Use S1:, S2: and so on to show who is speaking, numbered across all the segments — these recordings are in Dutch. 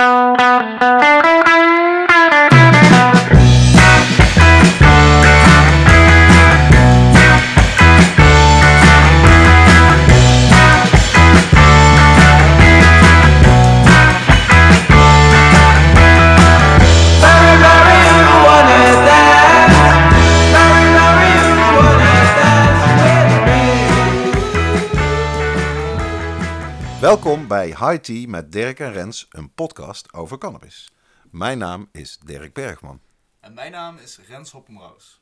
S1: Welkom bij High Tea met Dirk en Rens, een podcast over cannabis. Mijn naam is Dirk Bergman.
S2: En mijn naam is Rens Hoppenbrouws.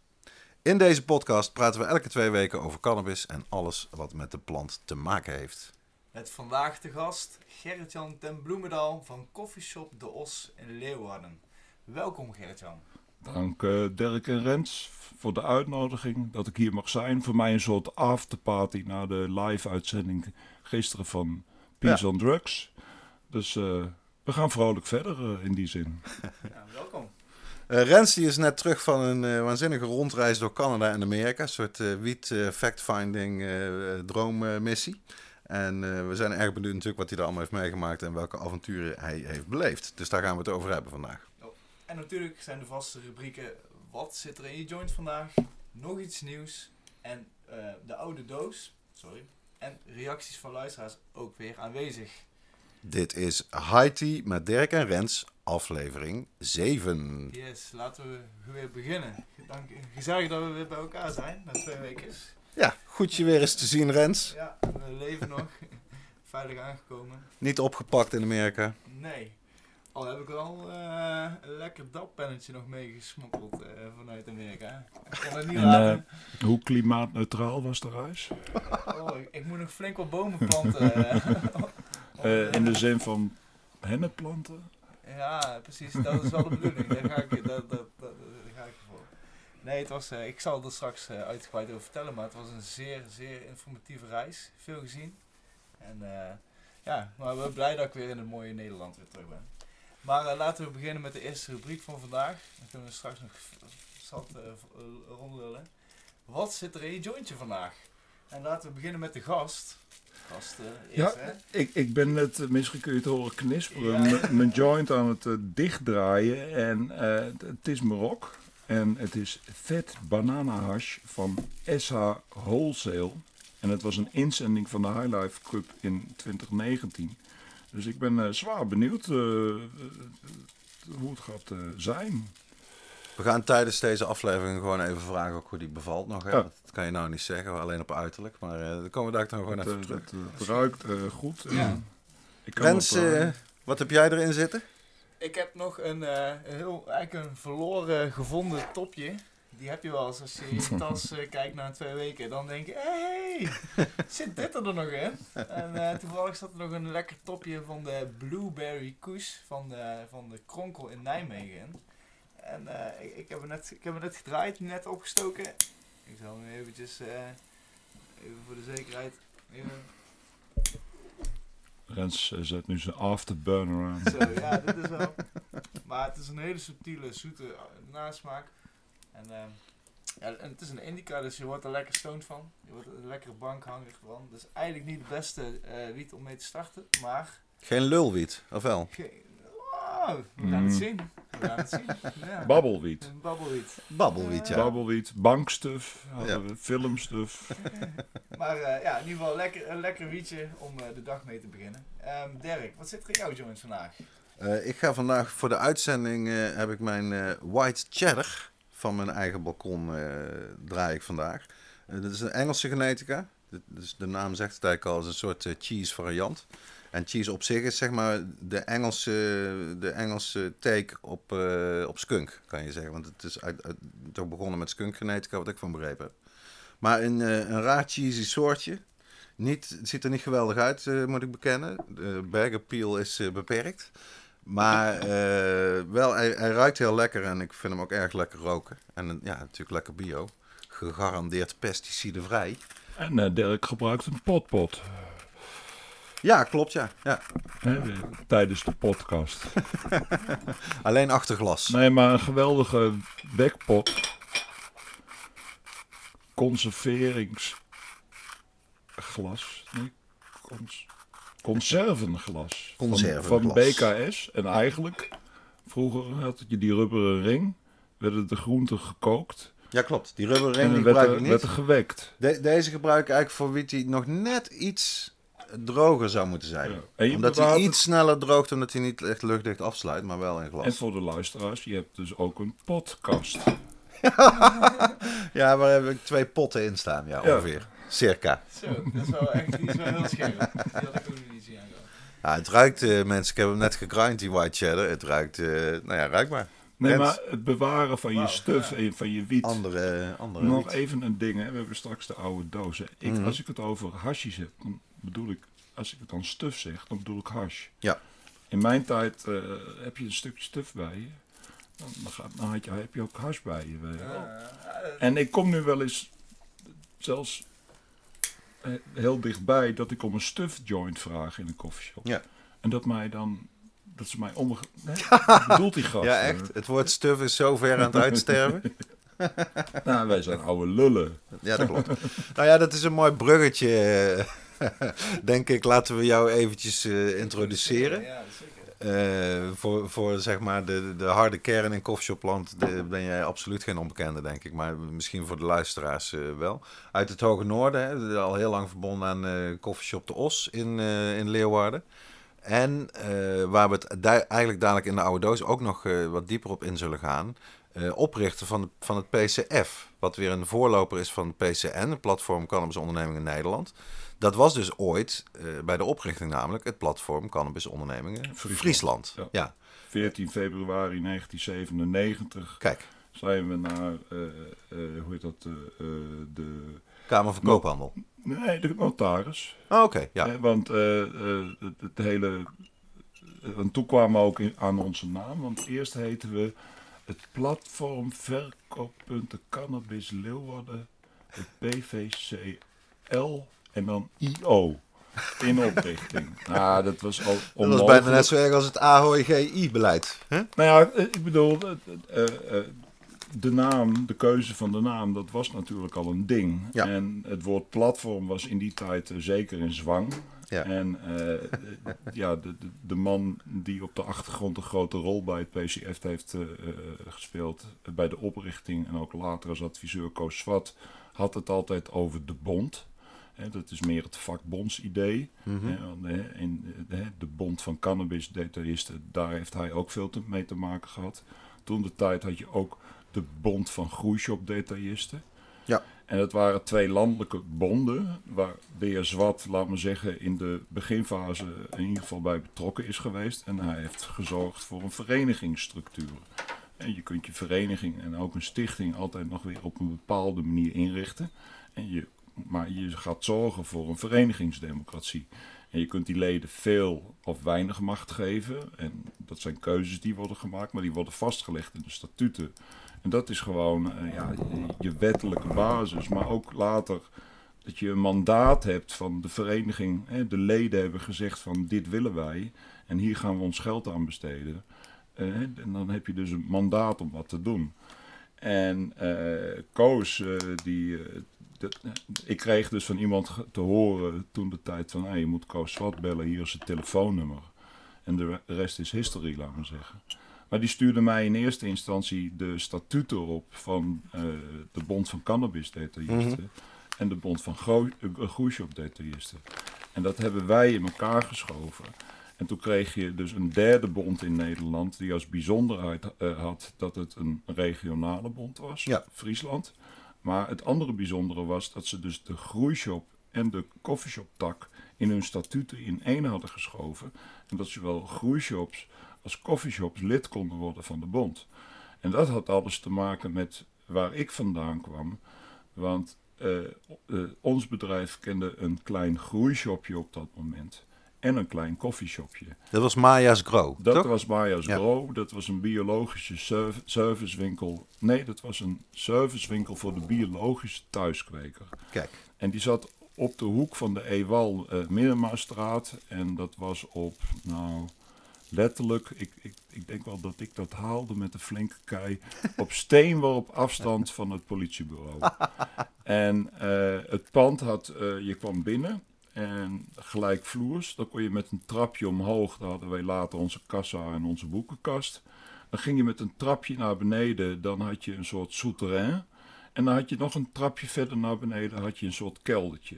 S1: In deze podcast praten we elke twee weken over cannabis en alles wat met de plant te maken heeft.
S2: Met vandaag de gast Gerrit-Jan ten Bloemendaal van Coffeeshop De Os in Leeuwarden. Welkom Gerrit-Jan.
S3: Dank eh, Dirk en Rens voor de uitnodiging dat ik hier mag zijn. Voor mij een soort afterparty na de live-uitzending gisteren van Peace on Drugs. Dus eh, we gaan vrolijk verder eh, in die zin.
S2: Ja, welkom.
S1: Eh, Rens die is net terug van een waanzinnige rondreis door Canada en Amerika. Een soort eh, wiet fact-finding eh, droommissie. En eh, we zijn erg benieuwd natuurlijk wat hij er allemaal heeft meegemaakt en welke avonturen hij heeft beleefd. Dus daar gaan we het over hebben vandaag.
S2: En natuurlijk zijn de vaste rubrieken Wat zit er in je joint vandaag? Nog iets nieuws. En eh, de oude doos. Sorry. En reacties van luisteraars ook weer aanwezig.
S1: Dit is Tea met Dirk en Rens, aflevering 7.
S2: Yes, laten we weer beginnen. Dank, gezellig dat we weer bij elkaar zijn na twee weken.
S1: Ja, goed je weer eens te zien Rens.
S2: Ja, we leven nog. Veilig aangekomen.
S1: Niet opgepakt in Amerika.
S2: Nee. Al heb ik wel eh, een lekker dappennetje nog meegesmokkeld eh, vanuit Amerika. Ik kon het niet
S3: En
S2: laten.
S3: eh, hoe klimaatneutraal was de reis?
S2: Oh, ik, ik moet nog flink wat bomen planten. eh.
S3: Eh, in de zin van hennepplanten?
S2: Ja, precies. Dat is wel de bedoeling. Daar ga ik, dat, dat, dat, daar ga ik voor. Nee, het was, eh, ik zal er straks eh, uitgebreid over vertellen, maar het was een zeer, zeer informatieve reis. Veel gezien. En eh, ja, maar we zijn blij dat ik weer in het mooie Nederland weer terug ben. Maar eh, laten we beginnen met de eerste rubriek van vandaag. Dan kunnen we straks nog zat eh, rondlullen. Wat zit er in je jointje vandaag? En laten we beginnen met de gast. Gast eerst,
S3: Ja,
S2: hè?
S3: Ik, ik ben net, misschien kun je het horen knisperen,
S2: Ja.
S3: mijn joint aan het dichtdraaien. En het- is Marok. En het is vet banana hash van SH Wholesale. En het was een inzending van de High Life Cup in 2019. Dus ik ben eh, zwaar benieuwd eh, hoe het gaat eh, zijn.
S1: We gaan tijdens deze aflevering gewoon even vragen ook hoe die bevalt nog. Hè?
S3: Ja.
S1: Dat kan je nou niet zeggen, alleen op uiterlijk. Maar eh dan komen we daar dan gewoon
S3: Het,
S1: even
S3: eh,
S1: terug.
S3: het, eh, het ruikt goed.
S2: Ja.
S3: En Ik kan
S1: Rens,
S3: op,
S1: wat heb jij erin zitten?
S2: Ik heb nog een, eh, een heel, eigenlijk een verloren gevonden topje. Die heb je wel eens als je in je tas eh, kijkt na twee weken. Dan denk je, hé, hey, zit dit er nog in? En eh, toevallig zat er nog een lekker topje van de Blueberry Kush van de, van de Kronkel in Nijmegen in. En eh, ik, ik, heb hem net, ik heb hem net gedraaid, net opgestoken. Ik zal hem eventjes, even voor de zekerheid, even
S3: Rens zet nu zijn afterburner aan.
S2: Zo, ja, dit is wel. Maar het is een hele subtiele, zoete nasmaak. En, ehm, ja, en het is een indica, dus je wordt er lekker stoned van. Je wordt er een lekkere bankhanger van. Dus eigenlijk niet het beste eh wiet om mee te starten. Maar,
S1: Geen lulwiet, of wel?
S2: ge- wow, we gaan het
S3: Mm.
S2: zien. We gaan het zien. Ja.
S3: Babbelwiet.
S2: Babbelwiet.
S1: Babbelwiet, ja.
S3: Babbelwiet, bankstuf, hadden
S1: Ja.
S3: we, filmstuf.
S2: Maar eh, ja, in ieder geval lekker, een lekker wietje om eh, de dag mee te beginnen. Ehm Dirk, wat zit er in jouw joint vandaag?
S1: Eh, ik ga vandaag voor de uitzending, eh, heb ik mijn eh, white cheddar van mijn eigen balkon eh, draai ik vandaag. Eh, dit is een Engelse genetica. De naam zegt het eigenlijk al, als een soort eh, cheese variant. En cheese op zich is zeg maar de Engelse, de Engelse take op, op skunk, kan je zeggen. Want het is uit, toch begonnen met skunk genetica, wat ik van begrepen heb. Maar een, een raar cheesy soortje. Niet, het ziet er niet geweldig uit, moet ik bekennen. De bag appeal is beperkt. Maar eh, wel, hij, hij ruikt heel lekker en ik vind hem ook erg lekker roken. En eh, ja, natuurlijk lekker bio. Gegarandeerd pesticidevrij.
S3: En eh, Dirk gebruikt een potpot
S1: Ja, klopt ja. ja.
S3: tijdens de podcast.
S1: Alleen achter glas.
S3: Nee, maar een geweldige backpot. Conserveringsglas. Nee, cons conservenglas. Van,
S1: Conservenglas.
S3: van BKS. En eigenlijk, vroeger had je die rubberen ring. Werden de groenten gekookt.
S1: Ja, klopt. Die rubberen ring die
S3: werd
S1: gebruik ik
S3: werd
S1: niet.
S3: er gewekt.
S1: De- deze gebruik ik eigenlijk voor wie die nog net iets droger zou moeten zijn.
S3: Ja.
S1: Omdat hij iets sneller droogt, omdat hij niet echt luchtdicht afsluit, maar wel in glas.
S3: En voor de luisteraars, je hebt dus ook een podcast.
S1: Ja, waar heb ik twee potten in staan, ja,
S3: Ja.
S1: Circa.
S2: Zo, dat is wel echt die is wel heel scherp. Die had ik ook nog niet zien aankomen.
S1: Ja, het ruikt, eh, mensen, ik heb hem net gegrind, die white cheddar. Het ruikt, eh, nou ja, ruikbaar.
S3: Nee,
S1: En-
S3: maar het bewaren van je stuf
S2: ja.
S3: en van je wiet.
S1: Andere, andere
S3: Nog
S1: wiet.
S3: even een ding, hè. we hebben straks de oude dozen. Ik,
S1: Mhm.
S3: Als ik het over hashies heb, dan bedoel ik, als ik het dan stuf zeg, dan bedoel ik hash.
S1: Ja.
S3: In mijn tijd eh, heb je een stukje stuf bij je, dan, dan, gaat, dan had je, heb je ook hash bij je.
S2: Ja, dat-
S3: En ik kom nu wel eens, zelfs heel dichtbij, dat ik om een stuf joint vraag in een koffieshop.
S1: Ja.
S3: En dat mij dan, dat ze mij wat bedoelt die gast?
S1: Ja, echt. Het woord stuf is zo ver aan het uitsterven.
S3: Nou, wij zijn oude lullen.
S1: Ja, dat klopt. nou ja, dat is een mooi bruggetje. eh, Denk ik, laten we jou eventjes eh, introduceren.
S2: Ja, zeker.
S1: Eh, voor, voor zeg maar de, de harde kern in Koffieshopland ben jij absoluut geen onbekende, denk ik. Maar misschien voor de luisteraars eh, wel. Uit het Hoge Noorden, hè, al heel lang verbonden aan Koffieshop de Os in, in Leeuwarden. En waar we het eigenlijk dadelijk in de oude doos ook nog wat dieper op in zullen gaan. oprichter van, van het PCF, wat weer een voorloper is van het PCN, het Platform Cannabis Ondernemingen Nederland. Dat was dus ooit, eh, bij de oprichting namelijk, het Platform Cannabis Ondernemingen
S3: Friesland.
S1: Friesland.
S3: Ja.
S1: ja.
S3: 14 februari 1997
S1: Kijk,
S3: zijn we naar, eh, eh, hoe heet dat, de...
S1: Kamer van Koophandel.
S3: Nee, de notaris.
S1: Oh, Oké, ja.
S3: Want het, het hele... Want toen kwamen we ook in- aan onze naam. Want eerst heten we het Platform Verkooppunten Cannabis Leeuwarden. Het PVCL en dan IO. In oprichting. nou, dat was al
S1: Dat was
S3: onmogelijk.
S1: bijna net zo erg als het AHOI-beleid. hè?
S3: Nou ja, eh, ik bedoel, eh, eh, de naam, de keuze van de naam, dat was natuurlijk al een ding.
S1: Ja.
S3: En het woord platform was in die tijd zeker in zwang.
S1: Ja.
S3: En ja, de, de, de man die op de achtergrond een grote rol bij het PCF heeft gespeeld, bij de oprichting en ook later als adviseur Koos Swat, had het altijd over de bond. Hè, dat is meer het vakbondsidee. Hè, in de bond van cannabis detailisten, daar heeft hij ook veel te, mee te maken gehad. Toen de tijd had je ook de bond van groeishop detailisten.
S1: Ja.
S3: En dat waren twee landelijke bonden, waar de heer Zwat, laat maar zeggen, in de beginfase in ieder geval bij betrokken is geweest. En hij heeft gezorgd voor een verenigingsstructuur. En je kunt je vereniging en ook een stichting altijd nog weer op een bepaalde manier inrichten. En je, maar je gaat zorgen voor een verenigingsdemocratie. En je kunt die leden veel of weinig macht geven. En dat zijn keuzes die worden gemaakt, maar die worden vastgelegd in de statuten. En dat is gewoon eh, ja, je, wettelijke basis. Maar ook later dat je een mandaat hebt van de vereniging. De leden hebben gezegd van dit willen wij. En hier gaan we ons geld aan besteden. Eh, en dan heb je dus een mandaat om wat te doen. En eh, Koos, die, ik kreeg dus van iemand te horen toen de tijd van... Hey, je moet Koos Swat bellen, hier is het telefoonnummer. En de re- rest is history, laat maar zeggen. Maar die stuurde mij in eerste instantie de statuten op van eh, de Bond van Cannabis Detailisten en de Bond van eh, Groeishop Detailisten. En dat hebben wij in elkaar geschoven. En toen kreeg je dus een derde bond in Nederland die als bijzonderheid eh, had dat het een regionale bond was,
S1: Ja.
S3: Friesland. Maar het andere bijzondere was dat ze dus de groeishop en de coffeeshop tak in hun statuten in één hadden geschoven. En dat zowel groeishops als coffeeshops lid konden worden van de bond. En dat had alles te maken met waar ik vandaan kwam. Want eh, eh, ons bedrijf kende een klein groeishopje op dat moment. En een klein koffieshopje.
S1: Dat was Maya's Grow,
S3: Dat
S1: toch?
S3: was Maya's
S1: Ja.
S3: Grow. Dat was een biologische serv- servicewinkel. Nee, dat was een servicewinkel voor de biologische thuiskweker.
S1: Kijk,
S3: En die zat op de hoek van de Ewal eh Middenmaarstraat. En dat was op, nou, letterlijk, ik, ik, ik denk wel dat ik dat haalde met een flinke kei. op steenworp afstand van het politiebureau. en eh, het pand had, eh, je kwam binnen en gelijkvloers. Dan kon je met een trapje omhoog, daar hadden wij later onze kassa en onze boekenkast. Dan ging je met een trapje naar beneden, dan had je een soort souterrain. En dan had je nog een trapje verder naar beneden, had je een soort keldertje.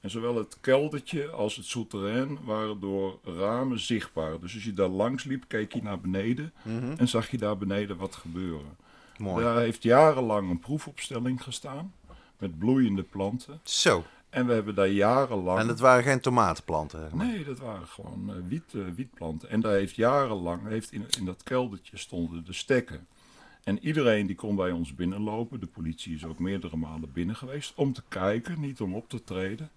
S3: En zowel het keldertje als het souterrain waren door ramen zichtbaar. Dus als je daar langs liep, keek je naar beneden
S1: Mhm.
S3: en zag je daar beneden wat gebeuren.
S1: Mooi.
S3: Daar heeft jarenlang een proefopstelling gestaan met bloeiende planten.
S1: Zo.
S3: En we hebben daar jarenlang.
S1: En dat waren geen tomatenplanten. zeg maar.
S3: Nee, dat waren gewoon eh, wiet, eh, wietplanten. En daar heeft jarenlang, heeft in, in dat keldertje stonden de stekken. En iedereen die kon bij ons binnenlopen. De politie is ook meerdere malen binnen geweest om te kijken, niet om op te treden.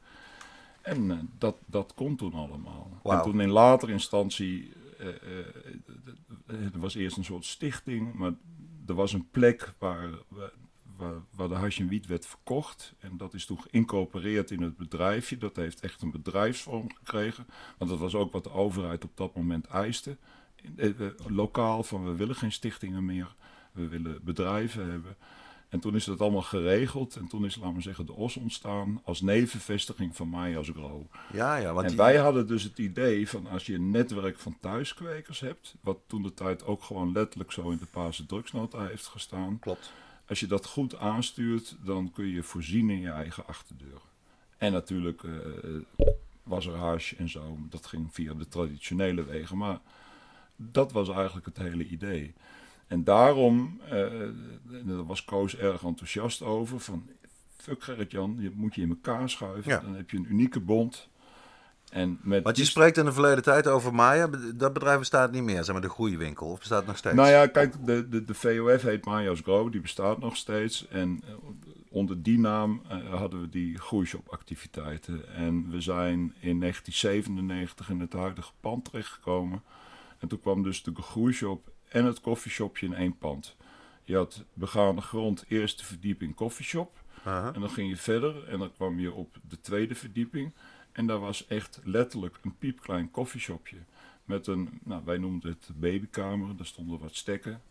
S3: En eh, dat, dat kon toen allemaal. En toen in latere instantie, er was eerst een soort stichting, maar er was een plek waar, waar, waar, de hash en wiet werd verkocht. En dat is toen geïncorporeerd in het bedrijfje. Dat heeft echt een bedrijfsvorm gekregen. Want dat was ook wat de overheid op dat moment eiste. Eh, Lokaal van we willen geen stichtingen meer. We willen bedrijven hebben. En toen is dat allemaal geregeld. En toen is, laten we zeggen, de OS ontstaan als nevenvestiging van Maya's Grow.
S1: Ja, ja. Want
S3: En
S1: die-
S3: wij hadden dus het idee van als je een netwerk van thuiskwekers hebt, wat toen de tijd ook gewoon letterlijk zo in de Paarse drugsnota heeft gestaan.
S1: Klopt.
S3: Als je dat goed aanstuurt, dan kun je voorzien in je eigen achterdeur. En natuurlijk eh, was er hash en zo, dat ging via de traditionele wegen, maar dat was eigenlijk het hele idee. En daarom, eh, daar was Koos erg enthousiast over, van fuck Gerrit-Jan, je moet je in elkaar schuiven,
S1: Ja.
S3: dan heb je een unieke bond. En met
S1: Want je spreekt in de verleden tijd over Maya. Dat bedrijf bestaat niet meer, zeg maar de groeiwinkel. Of bestaat nog steeds?
S3: Nou ja, kijk, de, de, de VOF heet Mayo's Grow, die bestaat nog steeds. En eh, onder die naam eh, hadden we die groeishop-activiteiten. En we zijn in 1997 in het huidige pand terechtgekomen. En toen kwam dus de groeishop en het koffieshopje in één pand. Je had begaande grond, eerste verdieping koffieshop. En dan ging je verder en dan kwam je op de tweede verdieping. En daar was echt letterlijk een piepklein koffieshopje. Met een, nou, wij noemden het babykamer. Daar stonden wat stekken.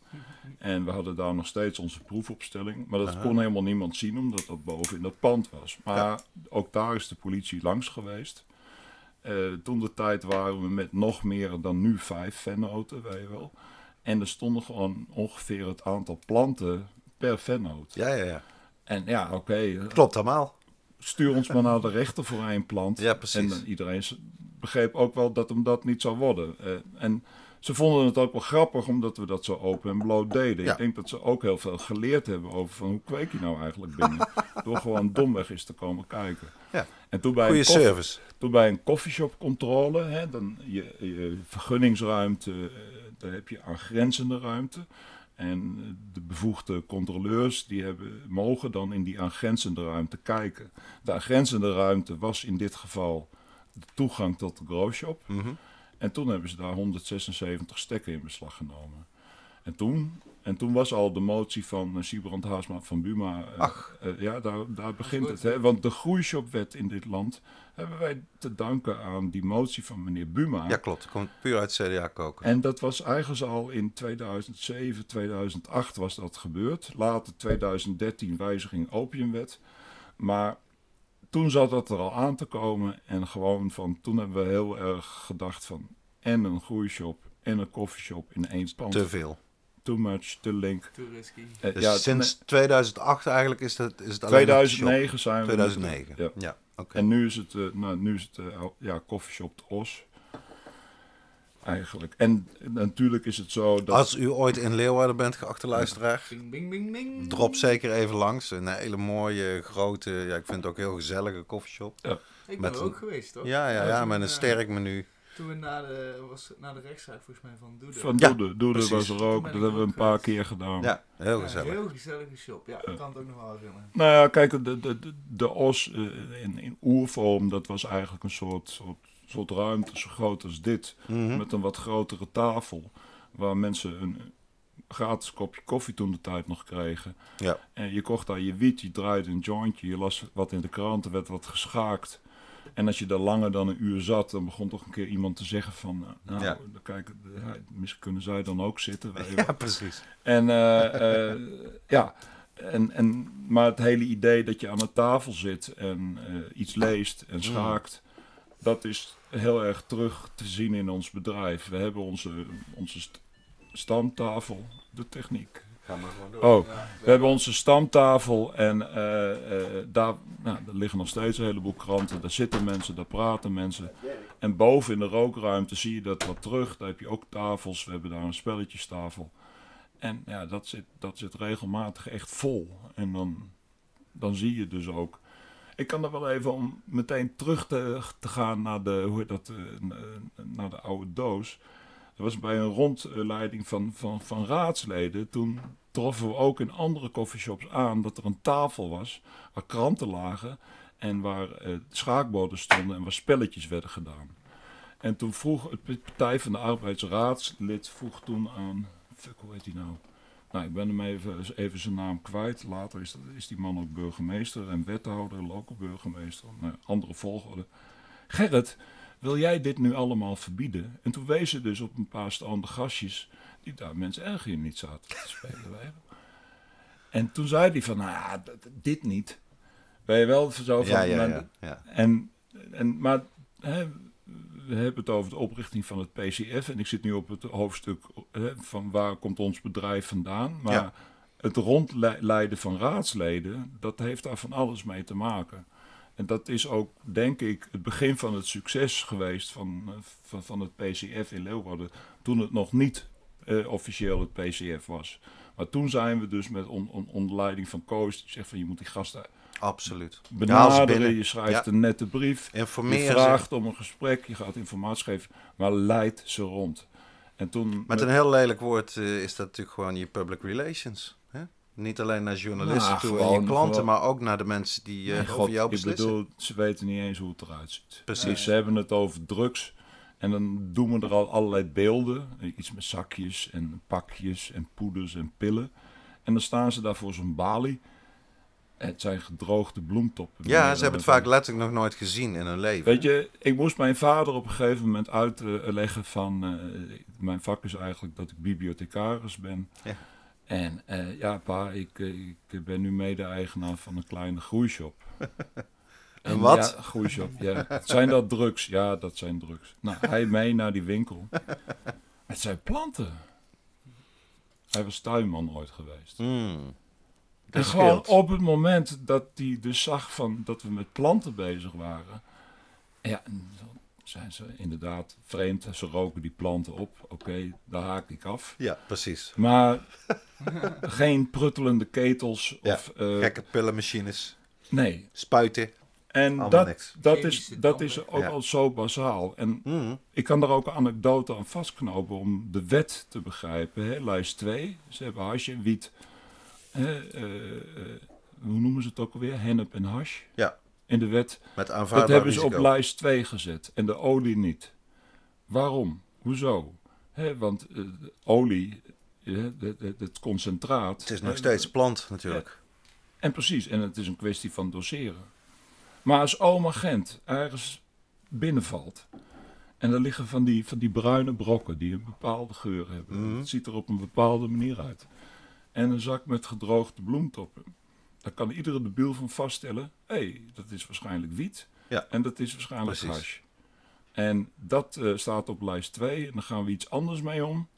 S3: En we hadden daar nog steeds onze proefopstelling. Maar dat
S1: Aha.
S3: kon helemaal niemand zien, omdat dat boven in dat pand was. Maar
S1: Ja.
S3: ook daar is de politie langs geweest. Eh, toen de tijd waren we met nog meer dan nu vijf vennoten, weet je wel. En er stonden gewoon ongeveer het aantal planten per vennoot.
S1: Ja, ja, ja.
S3: En ja, oké,
S1: Klopt allemaal.
S3: Stuur ons maar naar de rechter voor één plant.
S1: Ja, precies.
S3: En iedereen begreep ook wel dat hem dat niet zou worden. Eh, en ze vonden het ook wel grappig omdat we dat zo open en bloot deden.
S1: Ja.
S3: Ik denk dat ze ook heel veel geleerd hebben over van hoe kweek je nou eigenlijk binnen. Door gewoon domweg eens te komen kijken.
S1: Ja.
S3: En toen bij,
S1: Goede
S3: een
S1: service.
S3: toen bij een koffieshop controle, hè, dan je, je vergunningsruimte, eh, daar heb je aangrenzende ruimte. En de bevoegde controleurs die hebben, mogen dan in die aangrenzende ruimte kijken. De aangrenzende ruimte was in dit geval de toegang tot de growshop.
S1: Mhm.
S3: En toen hebben ze daar 176 stekken in beslag genomen. En toen, en toen was al de motie van uh, Siebrand Haasma van Buma. eh,
S1: Ach.
S3: eh, ja, daar, daar begint het. Hè? Want de groeishopwet in dit land hebben wij te danken aan die motie van meneer Buma.
S1: Ja, klopt. Komt puur uit CDA koken.
S3: En dat was eigenlijk al in 2007, 2008 was dat gebeurd. Later 2013 wijziging opiumwet. Maar toen zat dat er al aan te komen. En gewoon van, toen hebben we heel erg gedacht van... En een groeishop en een koffieshop in één pand.
S1: Te veel.
S3: Too much, te link.
S2: Too risky.
S3: Eh,
S1: Dus
S3: ja,
S1: sinds 2008 eigenlijk is, het is het alleen nog de shop.
S3: 2009 zijn we...
S1: 2009.
S3: Ja.
S1: Ja,
S3: En nu is het, eh, nou, nu is het eh, ja, koffieshop de Os. Eigenlijk. En natuurlijk is het zo dat...
S1: Als u ooit in Leeuwarden bent, geachte luisteraar,
S2: Bing, bing, bing, bing.
S1: drop zeker even langs. Een hele mooie, grote, ja, ik vind het ook heel gezellige koffieshop.
S2: Ik ben
S1: met
S2: er
S1: een-
S2: ook geweest, toch?
S1: Ja, ja, ja,
S2: toen,
S1: met een
S2: eh,
S1: sterk menu.
S2: Toen we naar de, was, naar de rechtszaak volgens mij van Doede.
S3: Van
S1: Ja,
S3: Doede. Doede
S1: precies.
S3: was er ook. Dat hebben we een paar
S2: geweest.
S3: keer gedaan.
S1: Ja, heel
S2: Ja,
S1: gezellig.
S2: heel gezellige shop. Ja, ik kan het ook nog wel herinneren.
S3: Nou ja, kijk, de, de, de, de os eh, in, in oervorm, dat was eigenlijk een soort, soort, soort ruimte zo groot als dit.
S1: Mhm.
S3: Met een wat grotere tafel. Waar mensen een gratis kopje koffie toen de tijd nog kregen.
S1: Ja.
S3: En je kocht daar je wiet, je draaide een jointje, je las wat in de kranten, werd wat geschaakt. En als je daar langer dan een uur zat, dan begon toch een keer iemand te zeggen van... eh, Nou,
S1: Ja.
S3: kijk, eh, misschien kunnen zij dan ook zitten.
S1: Ja, precies.
S3: En eh, ja, en, en, maar het hele idee dat je aan een tafel zit en iets leest en schaakt. dat is heel erg terug te zien in ons bedrijf. We hebben onze, onze st- stamtafel, de techniek. Oh, we hebben onze stamtafel en eh, eh, daar, nou, daar liggen nog steeds een heleboel kranten. Daar zitten mensen, daar praten mensen. En boven in de rookruimte zie je dat wat terug. Daar heb je ook tafels. We hebben daar een spelletjestafel. En ja, dat zit, dat zit regelmatig echt vol. En dan, dan zie je dus ook. Ik kan er wel even om meteen terug te, te gaan naar de, hoe dat, eh, naar de oude doos. Dat was bij een rondleiding van, van, van raadsleden. Toen troffen we ook in andere coffeeshops aan dat er een tafel was waar kranten lagen en waar eh, schaakborden stonden en waar spelletjes werden gedaan. En toen vroeg het Partij van de Arbeidsraadslid vroeg toen aan, fuck hoe heet die nou? Nou, ik ben hem even, even zijn naam kwijt. Later is, is die man ook burgemeester en wethouder, lokale burgemeester, nou, andere volgorde. Gerrit, wil jij dit nu allemaal verbieden? En toen wezen ze dus op een paar staande gastjes die daar mensen erg in niet zaten te spelen. weet je. En toen zei hij van, nou ja, dit niet. Ben je wel zo van...
S1: ja, ja,
S3: maar-
S1: ja, ja.
S3: En, en, maar hè, we hebben het over de oprichting van het PCF. En ik zit nu op het hoofdstuk hè, van waar komt ons bedrijf vandaan. Maar
S1: Ja.
S3: het rondleiden van raadsleden, dat heeft daar van alles mee te maken. En dat is ook, denk ik, het begin van het succes geweest van, eh, van, van het PCF in Leeuwarden. Toen het nog niet eh, officieel het PCF was. Maar toen zijn we dus met on, on- onder leiding van Koos, die zegt van je moet die gasten
S1: Absoluut.
S3: Benaderen, je schrijft
S1: Ja.
S3: een nette brief. Je
S1: Informeer ze.
S3: vraagt om een gesprek, je gaat informatie geven, maar leid ze rond. En toen
S1: Met een heel lelijk woord eh, is dat natuurlijk gewoon je public relations. Hè? Niet alleen naar journalisten
S3: Nou,
S1: toe en je klanten,
S3: gewoon-
S1: maar ook naar de mensen die
S3: Nee,
S1: over
S3: God,
S1: jou
S3: ik
S1: beslissen.
S3: bedoel, ze weten niet eens hoe het eruit ziet.
S1: Precies.
S3: Ze hebben het over drugs. En dan doen we er al allerlei beelden. Iets met zakjes en pakjes en poeders en pillen. En dan staan ze daar voor zo'n balie. Het zijn gedroogde bloemtoppen.
S1: Ja, ze hebben het vaak letterlijk nog nooit gezien in hun leven.
S3: Weet je, ik moest mijn vader op een gegeven moment uitleggen van... eh, mijn vak is eigenlijk dat ik bibliothecaris ben.
S1: Ja.
S3: En eh, ja, pa, ik, eh, ik ben nu mede-eigenaar van een kleine groeishop. En
S1: wat?
S3: Ja, groeishop, ja. Zijn dat drugs? Ja, dat zijn drugs. Nou, hij mee naar die winkel. Het zijn planten. Hij was tuinman ooit geweest.
S1: Hmm.
S3: En gewoon
S1: scheelt.
S3: op het moment dat hij dus zag van dat we met planten bezig waren. Ja, dan zijn ze inderdaad vreemd. Ze roken die planten op. Oké, daar haak ik af.
S1: Ja, precies.
S3: Maar geen pruttelende ketels
S1: Ja,
S3: of... eh,
S1: Gekke pillenmachines,
S3: nee.
S1: spuiten.
S3: En
S1: Allemaal
S3: dat,
S1: niks.
S3: dat, is, dat is ook
S1: Ja.
S3: al zo bazaal. En
S1: Hmm.
S3: ik kan daar ook een anekdote aan vastknopen om de wet te begrijpen. Hè? Lijst 2, ze hebben hash en wiet. Hè, eh, eh, hoe noemen ze het ook alweer? Hennep en hash.
S1: Ja.
S3: In de wet.
S1: Met
S3: Dat hebben ze
S1: risico.
S3: op lijst 2 gezet en de olie niet. Waarom? Hoezo? Hè, want eh, olie, het, het, het concentraat...
S1: Het is nog steeds plant natuurlijk.
S3: en precies, en het is een kwestie van doseren. Maar als oma Gent ergens binnenvalt. en er liggen van die, van die bruine brokken die een bepaalde geur hebben.
S1: Mhm.
S3: Het ziet er op een bepaalde manier uit. En een zak met gedroogde bloemtoppen. Dan kan iedere debiel van vaststellen: hé, hey, dat is waarschijnlijk wiet.
S1: Ja.
S3: En dat is waarschijnlijk
S1: Precies.
S3: hash. En dat eh, staat op lijst 2. En dan gaan we iets anders mee om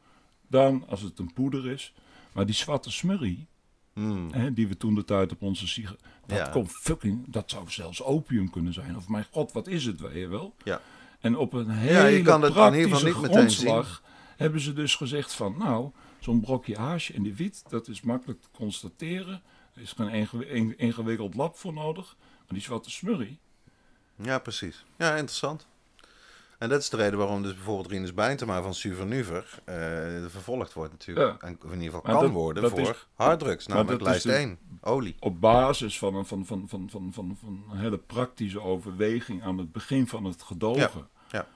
S3: dan als het een poeder is. Maar die zwarte smurrie,
S1: Hmm.
S3: hè, die we toen de tijd op onze sigaar. Dat
S1: Ja.
S3: komt fucking, dat zou zelfs opium kunnen zijn. Of mijn god, wat is het, weet je wel?
S1: Ja.
S3: En op een
S1: Ja,
S3: hele
S1: je kan het in
S3: praktische
S1: niet
S3: grondslag hebben ze dus gezegd van, nou, zo'n brokje hash en die wiet, dat is makkelijk te constateren. Er is geen ingewi- in- ingewikkeld lab voor nodig. Maar die zwarte smurrie,
S1: Ja, precies. Ja, interessant. En dat is de reden waarom dus bijvoorbeeld Rinus Bijntema van Suvernuver eh vervolgd wordt natuurlijk.
S3: Ja.
S1: En, in ieder geval kan
S3: dat-
S1: worden
S3: dat
S1: voor
S3: is-
S1: harddrugs, namelijk lijst
S3: de-
S1: 1, olie.
S3: op basis van een, van, van, van, van, van, van een hele praktische overweging aan het begin van het gedogen.
S1: ja.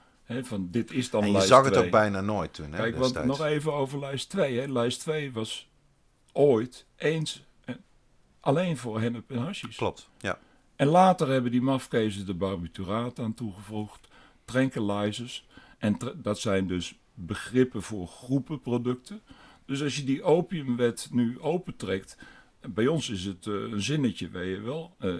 S3: Van dit is dan
S1: En je
S3: lijst
S1: zag het
S3: 2.
S1: ook bijna nooit toen, hè,
S3: Kijk, want nog even over lijst 2. Hè. Lijst 2 was ooit eens en alleen voor hennep en hashish.
S1: Klopt, ja.
S3: En later hebben die mafkezen de barbituraat aan toegevoegd, tranquilizers. En tra- dat zijn dus begrippen voor groepenproducten. Dus als je die opiumwet nu opentrekt, bij ons is het eh, een zinnetje, weet je wel. eh,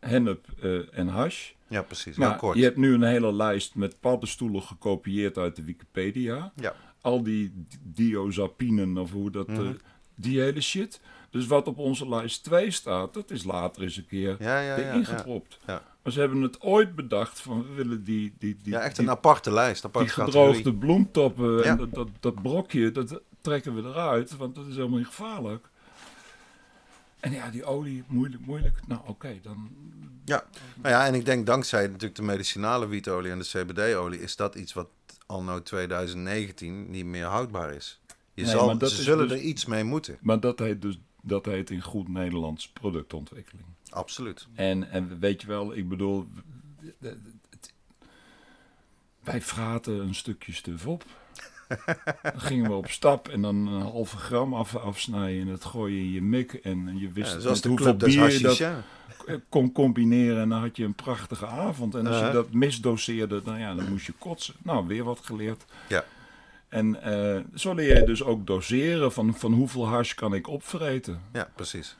S3: hennep eh, en hash.
S1: Ja, precies.
S3: Nou,
S1: Heel kort.
S3: je hebt nu een hele lijst met paddenstoelen gekopieerd uit de Wikipedia.
S1: Ja.
S3: Al die diazepinen of hoe dat...
S1: Mhm.
S3: die hele shit. Dus wat op onze lijst 2 staat, dat is later eens een keer
S1: Ja, ja, ja. ja.
S3: Maar ze hebben het ooit bedacht van we willen die, die, die,
S1: ja echt
S3: die,
S1: een aparte lijst. Aparte
S3: die
S1: categorie.
S3: gedroogde bloemtoppen
S1: Ja.
S3: en dat, dat, dat brokje, dat trekken we eruit, want dat is helemaal niet gevaarlijk. En ja, die olie, moeilijk, moeilijk. Nou oké, dan...
S1: Nou ja, en ik denk dankzij natuurlijk de medicinale wietolie en de CBD-olie is dat iets wat anno 2019 niet meer houdbaar is. Je
S3: Nee,
S1: zal, ze zullen
S3: dus-
S1: er iets mee moeten.
S3: Maar dat heet dus dat heet in goed Nederlands productontwikkeling.
S1: Absoluut.
S3: En, en weet je wel, ik bedoel, wij fraten een stukje stuf op. Dan gingen we op stap en dan een halve gram af, afsnijden en dat gooi je in je mik. En je wist
S1: Ja,
S3: hoeveel
S1: club
S3: bier je dat
S1: ja.
S3: kon combineren en dan had je een prachtige avond. En als je
S1: Uh-huh.
S3: dat misdoseerde, dan, ja, dan moest je kotsen. Nou, weer wat geleerd.
S1: Ja.
S3: En eh, zo leer je dus ook doseren van, van hoeveel hash kan ik opvreten.
S1: Ja, precies.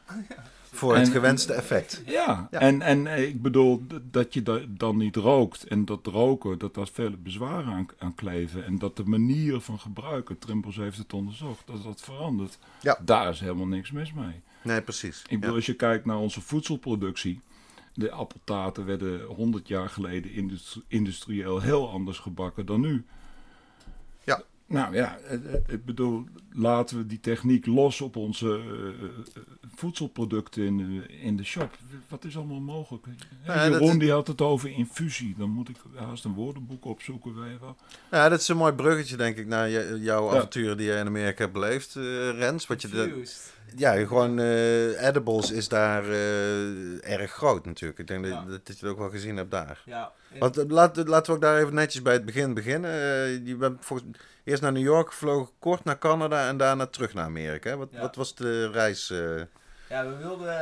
S1: Voor het
S3: En-
S1: gewenste effect.
S3: Ja,
S1: Ja.
S3: En, en ik bedoel dat je da- dan niet rookt en dat roken, dat daar vele bezwaren aan, aan kleven. En dat de manier van gebruiken, Trimbos heeft het onderzocht, dat dat verandert.
S1: Ja.
S3: Daar is helemaal niks mis mee.
S1: Nee, precies.
S3: Ik bedoel,
S1: Ja.
S3: als je kijkt naar onze voedselproductie, de appeltaten werden 100 jaar geleden industri- industrieel heel anders gebakken dan nu. Nou ja, ik bedoel, laten we die techniek los op onze eh, eh, voedselproducten in de, in de shop. Wat is allemaal mogelijk?
S1: Ja, dat
S3: Jeroen
S1: is-
S3: die had het over infusie. Dan moet ik haast een woordenboek opzoeken. Weet je wel.
S1: Ja, dat is een mooi bruggetje, denk ik, naar jouw
S3: Ja.
S1: avonturen die je in Amerika hebt beleefd, eh, Rens. Wat je de. Ja, gewoon eh, edibles is daar eh, erg groot natuurlijk. Ik denk
S2: Ja.
S1: dat, dat je het ook wel gezien hebt daar.
S2: Ja,
S1: Want, eh, laat, laten we ook daar even netjes bij het begin beginnen. Je bent volgens, eerst naar New York gevlogen, kort naar Canada en daarna terug naar Amerika. Wat,
S2: Ja.
S1: wat was de reis?
S2: Ja, we wilden.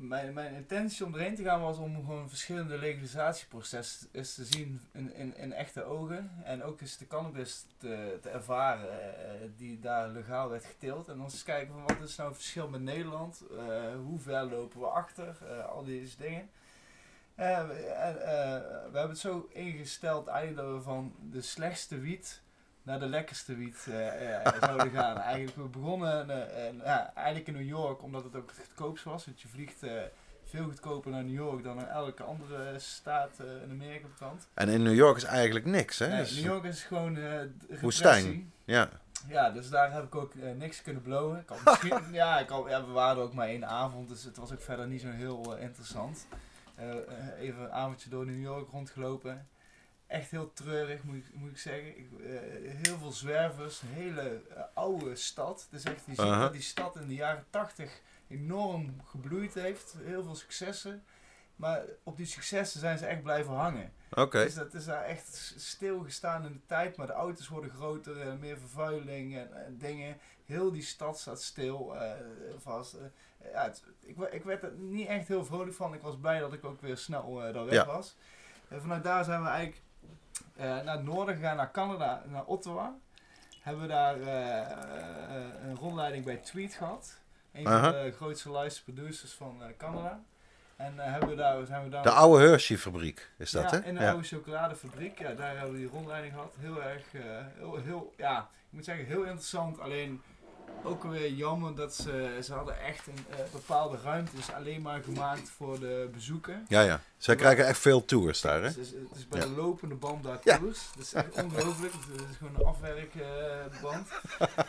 S2: Mijn, mijn intentie om erheen te gaan was om gewoon verschillende legalisatieprocessen te zien in, in, in echte ogen. En ook eens de cannabis te, te ervaren eh, die daar legaal werd geteeld. En dan eens kijken van wat is nou het verschil met Nederland? Eh, hoe ver lopen we achter? Eh, al deze dingen. We, en, we hebben het zo ingesteld eigenlijk van de slechtste wiet naar de lekkerste wiet eh, eh, zouden gaan. Eigenlijk, we begonnen eh, ja, eigenlijk in New York, omdat het ook het goedkoopst was. Want je vliegt veel goedkoper naar New York dan naar elke andere staat in Amerika bekend.
S1: En in New York is eigenlijk niks, hè?
S2: Nee,
S1: Dus-
S2: New York is gewoon repressie.
S1: Woestijn. Ja,
S2: Ja, dus daar heb ik ook niks kunnen blowen. Ik had misschien, ja, ik had, ja, we waren ook maar één avond, dus het was ook verder niet zo heel interessant. Even een avondje door New York rondgelopen. Echt heel treurig, moet ik, moet ik zeggen. Ik, eh, heel veel zwervers, een hele eh, oude stad. Dus echt, je ziet dat die stad in de jaren tachtig enorm gebloeid heeft. Heel veel successen. Maar op die successen zijn ze echt blijven hangen.
S1: oké.
S2: Dus dat is daar echt stilgestaan in de tijd, maar de auto's worden groter en meer vervuiling en, en dingen. Heel die stad staat stil, eh, vast. Ja, het- ik, ik werd er niet echt heel vrolijk van. Ik was blij dat ik ook weer snel daar weg
S1: Ja.
S2: was. En vanuit daar zijn we eigenlijk eh, naar het noorden gegaan, naar Canada, naar Ottawa. Hebben we daar eh, eh, een rondleiding bij Tweet gehad. Een van de grootste license producers van Canada. En hebben we daar, zijn we daar...
S1: De oude Hershey-fabriek is dat,
S2: ja,
S1: hè?
S2: in de
S1: Ja.
S2: oude chocoladefabriek. Ja, daar hebben we die rondleiding gehad. Heel erg, heel, heel, ja, ik moet zeggen, heel interessant. Alleen ook weer jammer dat ze, ze hadden echt een eh, bepaalde ruimtes alleen maar gemaakt voor de bezoeken.
S1: ja, ja. Zij krijgen echt veel tours daar, hè?
S2: Het is, het is bij
S1: Ja.
S2: de lopende band daar
S1: Ja.
S2: tours. Dat is echt ongelooflijk. Het is gewoon een afwerkband.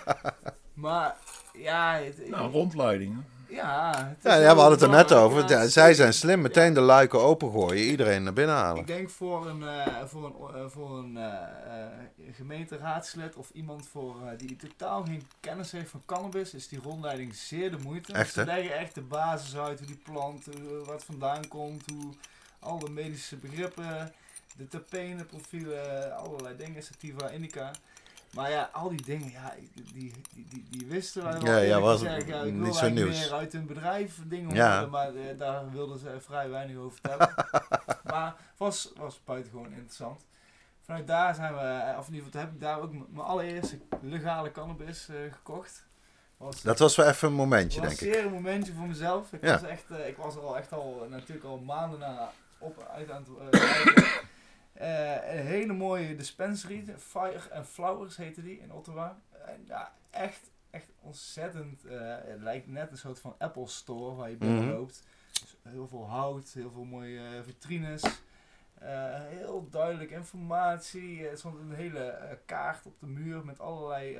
S2: maar ja, het,
S3: Nou, rondleidingen.
S2: Is
S1: Ja, ja, we hadden het er net over.
S2: Ja,
S1: Ja, zij zijn slim. Meteen de luiken opengooien. Iedereen naar binnen halen.
S2: Ik denk voor een, eh, voor een, eh, voor een eh, gemeenteraadslid of iemand voor, die totaal geen kennis heeft van cannabis, is die rondleiding zeer de moeite.
S1: Echt,
S2: Ze leggen echt de basis uit, hoe die plant, wat vandaan komt, hoe alle medische begrippen, de terpene-profielen, allerlei dingen, sativa, indica. Maar ja, al die dingen, ja, die, die, die, die wisten wij wel.
S1: Ja, ja, was
S2: gezegd. Ja, ik
S1: niet zo nieuws.
S2: meer uit hun bedrijf dingen
S1: Ja.
S2: horen, maar eh, daar wilden ze vrij weinig over vertellen. maar was, was buitengewoon interessant. Vanuit daar zijn we, eh, of in ieder geval heb ik daar ook mijn allereerste legale cannabis eh, gekocht. Was,
S1: Dat was wel even een momentje, denk ik.
S2: zeer een momentje voor mezelf. Ik,
S1: Ja.
S2: was, echt, ik was er al echt al, natuurlijk al maanden na op uit aan het eh, een hele mooie dispensary, Fire and Flowers heette die in Ottawa. En ja, echt, echt ontzettend. eh, het lijkt net een soort van Apple Store waar je binnen
S1: Mhm.
S2: loopt. Dus heel veel hout, heel veel mooie eh, vitrines. Heel duidelijk informatie. Er stond een hele kaart op de muur met allerlei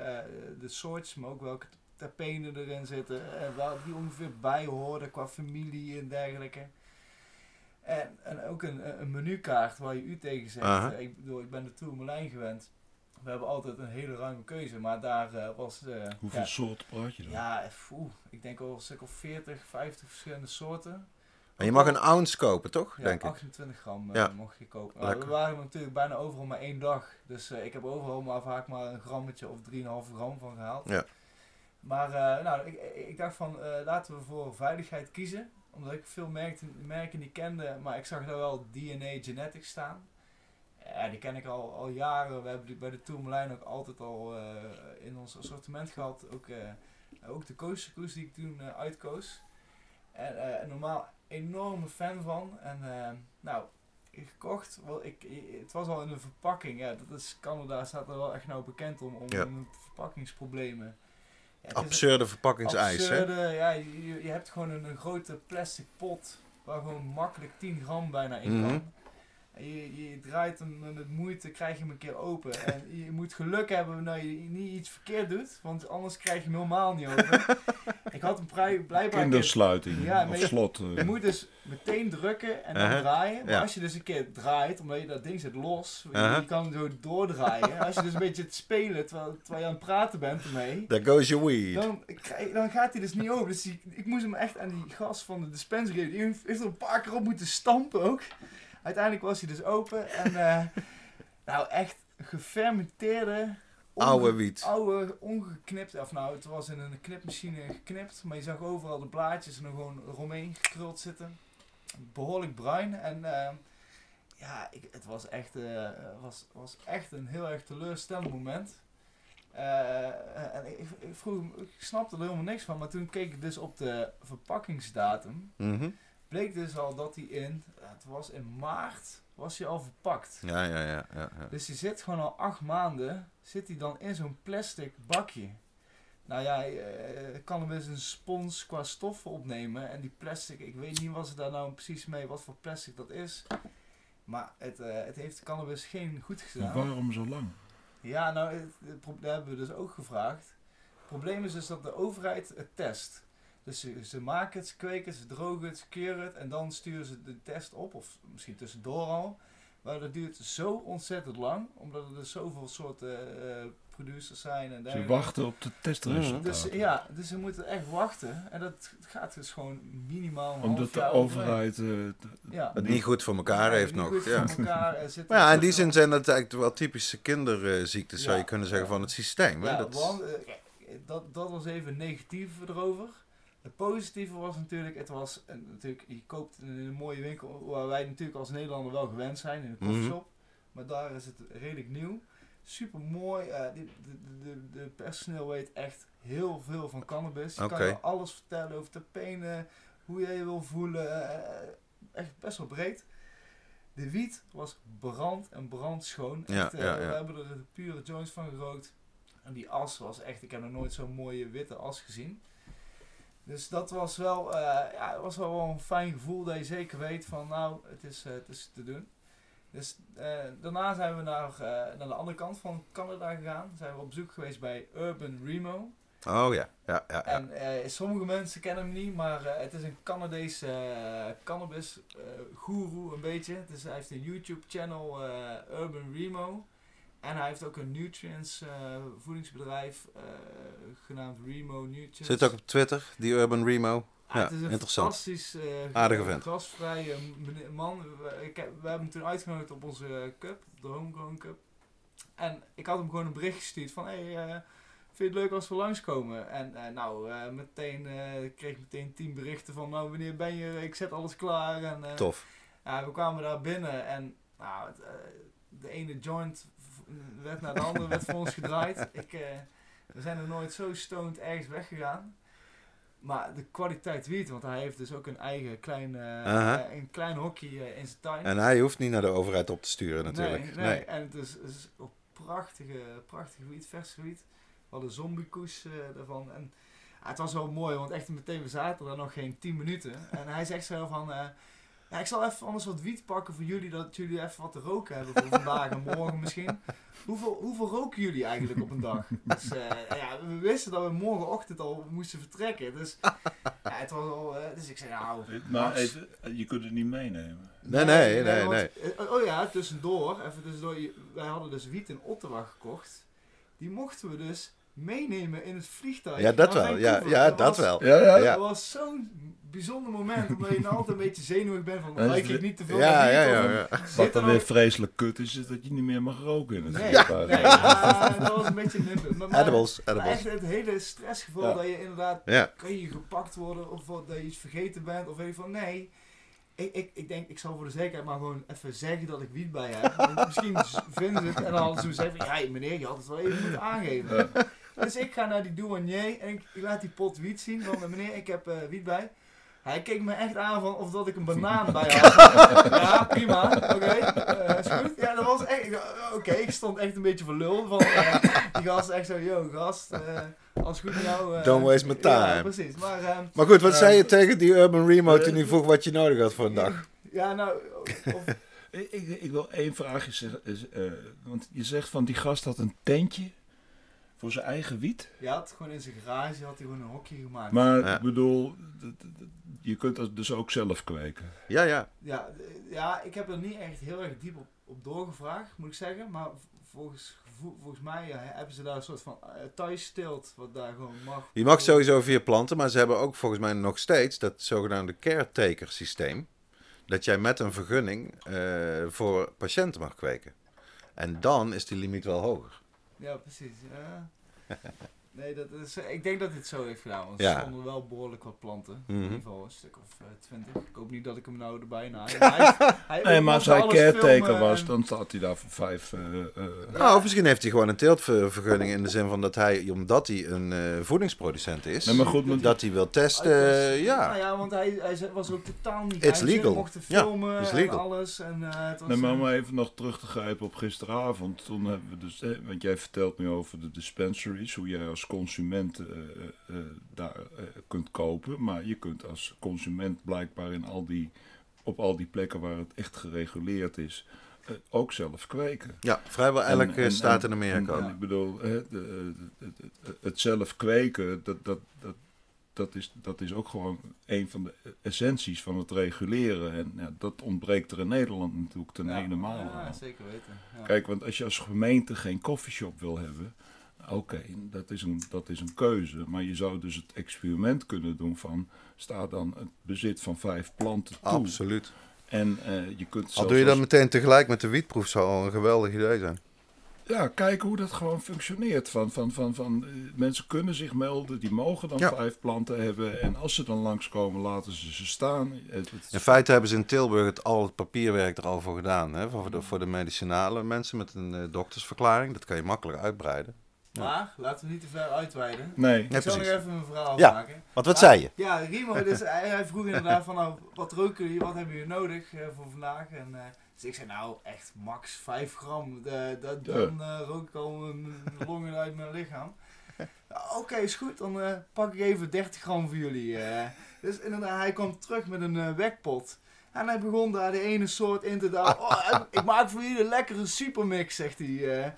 S2: de soortjes, maar ook welke terpenen erin zitten. En waar die ongeveer bij hoorden qua familie en dergelijke. En, en ook een, een menukaart waar je u tegen zegt. Eh, Ik bedoel, ik ben de Tourmalijn gewend. We hebben altijd een hele ruime keuze, maar daar eh, was... eh,
S3: Hoeveel
S2: ja,
S3: soorten praat je dan?
S2: ja, oeh, ik denk al een stuk of 40, 50 verschillende soorten.
S1: En je mag een ounce kopen, toch?
S2: Ja,
S1: denk ik.
S2: 28 gram eh,
S1: Ja.
S2: mocht je kopen. Maar we waren natuurlijk bijna overal maar één dag. Dus eh, ik heb overal maar vaak maar een grammetje of 3,5 gram van gehaald.
S1: Ja.
S2: Maar eh, nou, ik, ik dacht van eh, laten we voor veiligheid kiezen. Omdat ik veel merken, merken niet kende. Maar ik zag daar wel DNA Genetics staan. Ja, die ken ik al, al jaren. We hebben die bij de Tourmalijn ook altijd al eh, in ons assortiment gehad. Ook, eh, ook de koosjekoes die ik toen eh, uitkoos. En normaal enorme fan van. En nou, gekocht. Wel, ik, het was al in een verpakking. Ja, dat is Canada staat er wel echt nou bekend om, om
S1: Ja.
S2: hun verpakkingsproblemen. Ja,
S1: Absurde verpakkingseis, hè?
S2: ja, je, je- hebt gewoon een, een grote plastic pot waar gewoon makkelijk 10 gram bijna in
S1: Mhm.
S2: kan. En je, je draait hem met moeite, krijg je hem een keer open. En je moet geluk hebben dat je niet iets verkeerd doet, want anders krijg je hem helemaal niet open. ik had hem vrij, blijkbaar... keer-
S3: Kindersluiting
S2: Ja,
S3: of
S2: je-
S3: slot. eh.
S2: je moet dus meteen drukken en dan
S1: Uh-huh.
S2: draaien. Maar
S1: Ja.
S2: als je dus een keer draait, omdat je dat ding zit los, je-
S1: Uh-huh.
S2: je kan zo doordraaien. En als je dus een beetje het spelen terwijl, terwijl je aan het praten bent ermee,
S1: There goes your weed.
S2: dan, krijg- dan gaat hij dus niet open. Dus die- ik moest hem echt aan die gast van de dispensary, die heeft heeft er een paar keer op moeten stampen ook. Uiteindelijk was hij dus open en eh, nou echt gefermenteerde,
S1: Oude wiet.
S2: oude, ongeknipt, of nou het was in een knipmachine geknipt, maar je zag overal de blaadjes er nog gewoon eromheen gekruld zitten. Behoorlijk bruin en eh, ja, ik, het was echt, eh, was, was echt een heel erg teleurstellend moment. Eh, en ik, ik, vroeg, ik snapte er helemaal niks van, maar toen keek ik dus op de verpakkingsdatum,
S1: Mhm.
S2: Bleek dus al dat hij in, het was in maart, was hij al verpakt.
S1: Ja, ja, ja. ja, ja.
S2: Dus die zit gewoon al acht maanden, zit hij dan in zo'n plastic bakje. Nou ja, eh, ik kan hem eens een spons qua stoffen opnemen. En die plastic, ik weet niet wat ze daar nou precies mee, wat voor plastic dat is. Maar het, eh, het heeft de cannabis geen goed gedaan.
S3: waarom zo lang?
S2: Ja, nou, het, het pro- dat hebben we dus ook gevraagd. Het probleem is dus dat de overheid het test. Dus ze, ze maken het, ze kweken, ze drogen het, ze keuren het en dan sturen ze de test op, of misschien tussendoor al. Maar dat duurt zo ontzettend lang, omdat er dus zoveel soorten eh, producers zijn en
S3: Ze wachten op de testresultaten.
S2: Dus ja, dus ze moeten echt wachten en dat gaat dus gewoon minimaal een
S3: Omdat de overheid... eh,
S2: ja.
S1: Het niet goed voor elkaar
S2: Ja,
S1: heeft nog. Ja.
S2: elkaar,
S1: Maar ja, in die
S2: een-
S1: zin zijn dat eigenlijk wel typische kinderziektes, zou je kunnen zeggen, van het systeem. Hè?
S2: Ja,
S1: dat,
S2: want, eh, dat, dat was even negatief erover. Het positieve was natuurlijk, het was natuurlijk, je koopt in een mooie winkel waar wij natuurlijk als Nederlander wel gewend zijn, in een
S1: Mhm.
S2: koffieshop. Maar daar is het redelijk nieuw. Super mooi. de, de, de, de personeel weet echt heel veel van cannabis. Je kan je alles vertellen over terpenen, hoe jij je wil voelen. eh, echt best wel breed. De wiet was brand en brandschoon.
S1: Ja,
S2: Echt, eh,
S1: ja, ja.
S2: We hebben er pure joints van gerookt. En die as was echt, ik heb nog nooit zo'n mooie witte as gezien. Dus dat was wel, eh, ja, was wel een fijn gevoel dat je zeker weet van nou, het is, eh, het is te doen. Dus eh, daarna zijn we naar, naar de andere kant van Canada gegaan. Zijn we op bezoek geweest bij Urban Remo.
S1: Oh ja, ja, ja. ja.
S2: En sommige mensen kennen hem niet, maar het is een Canadese eh, cannabis guru een beetje. Dus hij heeft een YouTube channel eh, Urban Remo. En hij heeft ook een nutrients eh, voedingsbedrijf eh, genaamd Remo Nutrients.
S1: Zit ook op Twitter, die Urban Remo.
S2: Ah,
S1: Ja,
S2: het is een
S1: interessant.
S2: fantastisch eh,
S1: Aardige vent.
S2: man. We, ik heb- we hebben hem toen uitgenodigd op onze cup, de Homegrown Cup. En ik had hem gewoon een bericht gestuurd van, hey, vind je het leuk als we langskomen? En nou, eh, meteen ik kreeg ik meteen tien berichten van, nou wanneer ben je, ik zet alles klaar. En,
S1: Tof.
S2: we kwamen daar binnen en nou, het, de ene joint werd naar de andere werd voor ons gedraaid. Ik, eh, We zijn er nooit zo stoned ergens weggegaan. Maar de kwaliteit wiet, want hij heeft dus ook een eigen klein, eh, een klein hokje in zijn tuin.
S1: En hij hoeft niet naar de overheid op te sturen natuurlijk.
S2: Nee, nee. en het is, het is ook prachtige, prachtige wiet, vers wiet. We hadden zombiekoes daarvan. En ja, het was wel mooi, want echt meteen, we zaten er nog geen 10 minuten. En hij zegt zo van, eh, ja, ik zal even anders wat wiet pakken voor jullie, dat jullie even wat te roken hebben voor vandaag en morgen misschien. Hoeveel, hoeveel roken jullie eigenlijk op een dag? Dus eh, ja, we wisten dat we morgenochtend al moesten vertrekken. Dus, ja, het was al, eh, dus ik zei, nou,
S3: Maar
S2: Max,
S3: even, je kunt het niet meenemen.
S1: Nee, nee, nee,
S2: want-
S1: nee.
S2: eh, Oh ja, tussendoor, even tussendoor. Wij hadden dus wiet in Ottawa gekocht. Die mochten we dus meenemen in het vliegtuig.
S1: Ja, dat wel. Ja, ja dat
S2: was-
S1: wel.
S3: Ja, ja.
S1: Ja.
S2: Dat was zo'n bijzonder moment, omdat je nou altijd een beetje zenuwig bent van,
S3: Dat is
S2: lijk ik niet te veel
S1: Ja,
S3: Wat
S2: er
S3: dan weer vreselijk kut is, is dat je niet meer mag roken in het
S2: Nee,
S3: vliegtuig.
S2: nee, ja, dat was een beetje
S1: Edibles,
S2: maar
S1: edibles.
S2: echt het hele stressgevoel
S3: Ja.
S2: dat je inderdaad
S1: Ja.
S2: kan je gepakt worden of dat je iets vergeten bent of weet je van nee. Ik, ik, ik denk, ik zal voor de zekerheid maar gewoon even zeggen dat ik wiet bij heb. Misschien vinden ze het en dan hadden ze van, ja meneer, je had het wel even moeten aangeven. Dus ik ga naar die douanier en ik, ik laat die pot wiet zien van, meneer, ik heb eh, wiet bij. Hij keek me echt aan van of dat ik een banaan bij had. Ja, prima, oké, eh, is goed. Ja, dat was echt, oh, oké, ik stond echt een beetje voor lul. Van, eh, die gast echt zo, yo gast, eh, als goed met jou. eh,
S1: Don't waste my time.
S2: Ja, precies. Maar ehm,
S1: Maar goed, wat
S3: Ja.
S1: zei je tegen die Urban Remote toen hij vroeg wat je nodig had voor een dag?
S2: ja, nou, of,
S3: Ik, ik, wil één vraagje zeggen. eh, want je zegt van die gast had een tentje voor zijn eigen wiet.
S2: je had gewoon in zijn garage had hij gewoon een hokje gemaakt.
S3: Maar
S1: Ja.
S3: ik bedoel, je kunt dat dus ook zelf kweken.
S1: Ja, ja.
S2: Ja, ja, ik heb er niet echt heel erg diep op, op doorgevraagd, moet ik zeggen. Maar volgens, volgens mij ja, hebben ze daar een soort van uh, thuisstilt, wat daar gewoon mag.
S1: Je mag sowieso via planten, maar ze hebben ook volgens mij nog steeds dat zogenaamde caretaker systeem. Dat jij met een vergunning eh, voor patiënten mag kweken. En dan is die limiet wel hoger.
S2: Ja, precies. Ja. Nee, dat is, ik denk dat hij het zo heeft gedaan, want
S1: Ja.
S2: er stonden wel behoorlijk wat planten. In
S1: Mhm.
S2: ieder geval een stuk of eh, twintig. ik hoop niet dat ik hem nou erbij na. Hij, hij,
S3: Nee, maar als hij
S2: alles
S3: caretaker
S2: filmen
S3: was,
S2: en-
S3: dan staat hij daar voor vijf. eh, eh,
S1: Nou, of misschien heeft hij gewoon een teeltvergunning in de zin van dat hij, omdat hij een eh, voedingsproducent is,
S3: Nee, maar goed, maar-
S1: dat hij wil testen.
S2: Was-
S1: eh, ja.
S2: Nou ja, want hij, hij was ook totaal niet
S1: It's legal.
S2: mochten
S1: Ja,
S2: filmen
S1: it's
S2: en
S1: legal.
S2: alles. En, eh, het was,
S3: Nee, maar
S2: eh,
S3: om even nog terug te grijpen op gisteravond. Toen hebben we dus, want jij vertelt nu over de dispensaries, hoe jij als consument eh, eh, eh, daar eh, kunt kopen. Maar je kunt als consument blijkbaar in al die, op al die plekken waar het echt gereguleerd is, ook zelf kweken.
S1: ja, vrijwel elke staat in Amerika.
S3: en ik bedoel, hè, de, de- de- het zelf kweken, dat, dat, dat, dat, is, dat is ook gewoon een van de essenties van het reguleren. En ja, dat ontbreekt er in Nederland natuurlijk ten
S2: ja,
S3: ene maal
S2: Ja, zeker weten. Ja.
S3: Kijk, want als je als gemeente geen koffieshop wil hebben, oké, dat, is een- dat is een keuze. Maar je zou dus het experiment kunnen doen van, sta dan het bezit van vijf planten toe.
S1: Absoluut.
S3: En eh, je kunt
S1: Al doe je dat
S3: als-
S1: meteen tegelijk met de wietproef, zou al een geweldig idee zijn.
S3: Ja, kijken hoe dat gewoon functioneert. Van, van, van, van, eh, mensen kunnen zich melden, die mogen dan
S1: Ja.
S3: vijf planten hebben. En als ze dan langskomen, laten ze ze staan. Het- het-
S1: In feite hebben ze in Tilburg het, al het papierwerk er al voor gedaan. Hè? Voor, de, voor de medicinale mensen met een eh, doktersverklaring. Dat kan je makkelijk uitbreiden. Ja.
S2: Maar, laten we niet te ver uitweiden.
S3: nee,
S2: ik zal nog even mijn verhaal
S1: Ja.
S2: maken.
S1: Want wat zei je?
S2: Ja, Rimo, dus hij, hij vroeg inderdaad van, nou, wat roken jullie, wat hebben jullie nodig eh, voor vandaag? En, eh, dus ik zei, nou, echt max 5 gram, Eh, dat,
S3: Ja.
S2: dan eh, rook ik al mijn longen uit mijn lichaam. Oké, is goed, dan eh, pak ik even 30 gram voor jullie. eh. Dus inderdaad, hij kwam terug met een wekpot. En hij begon daar de ene soort in te duwen. Oh, ik maak voor jullie een lekkere supermix, zegt hij. eh.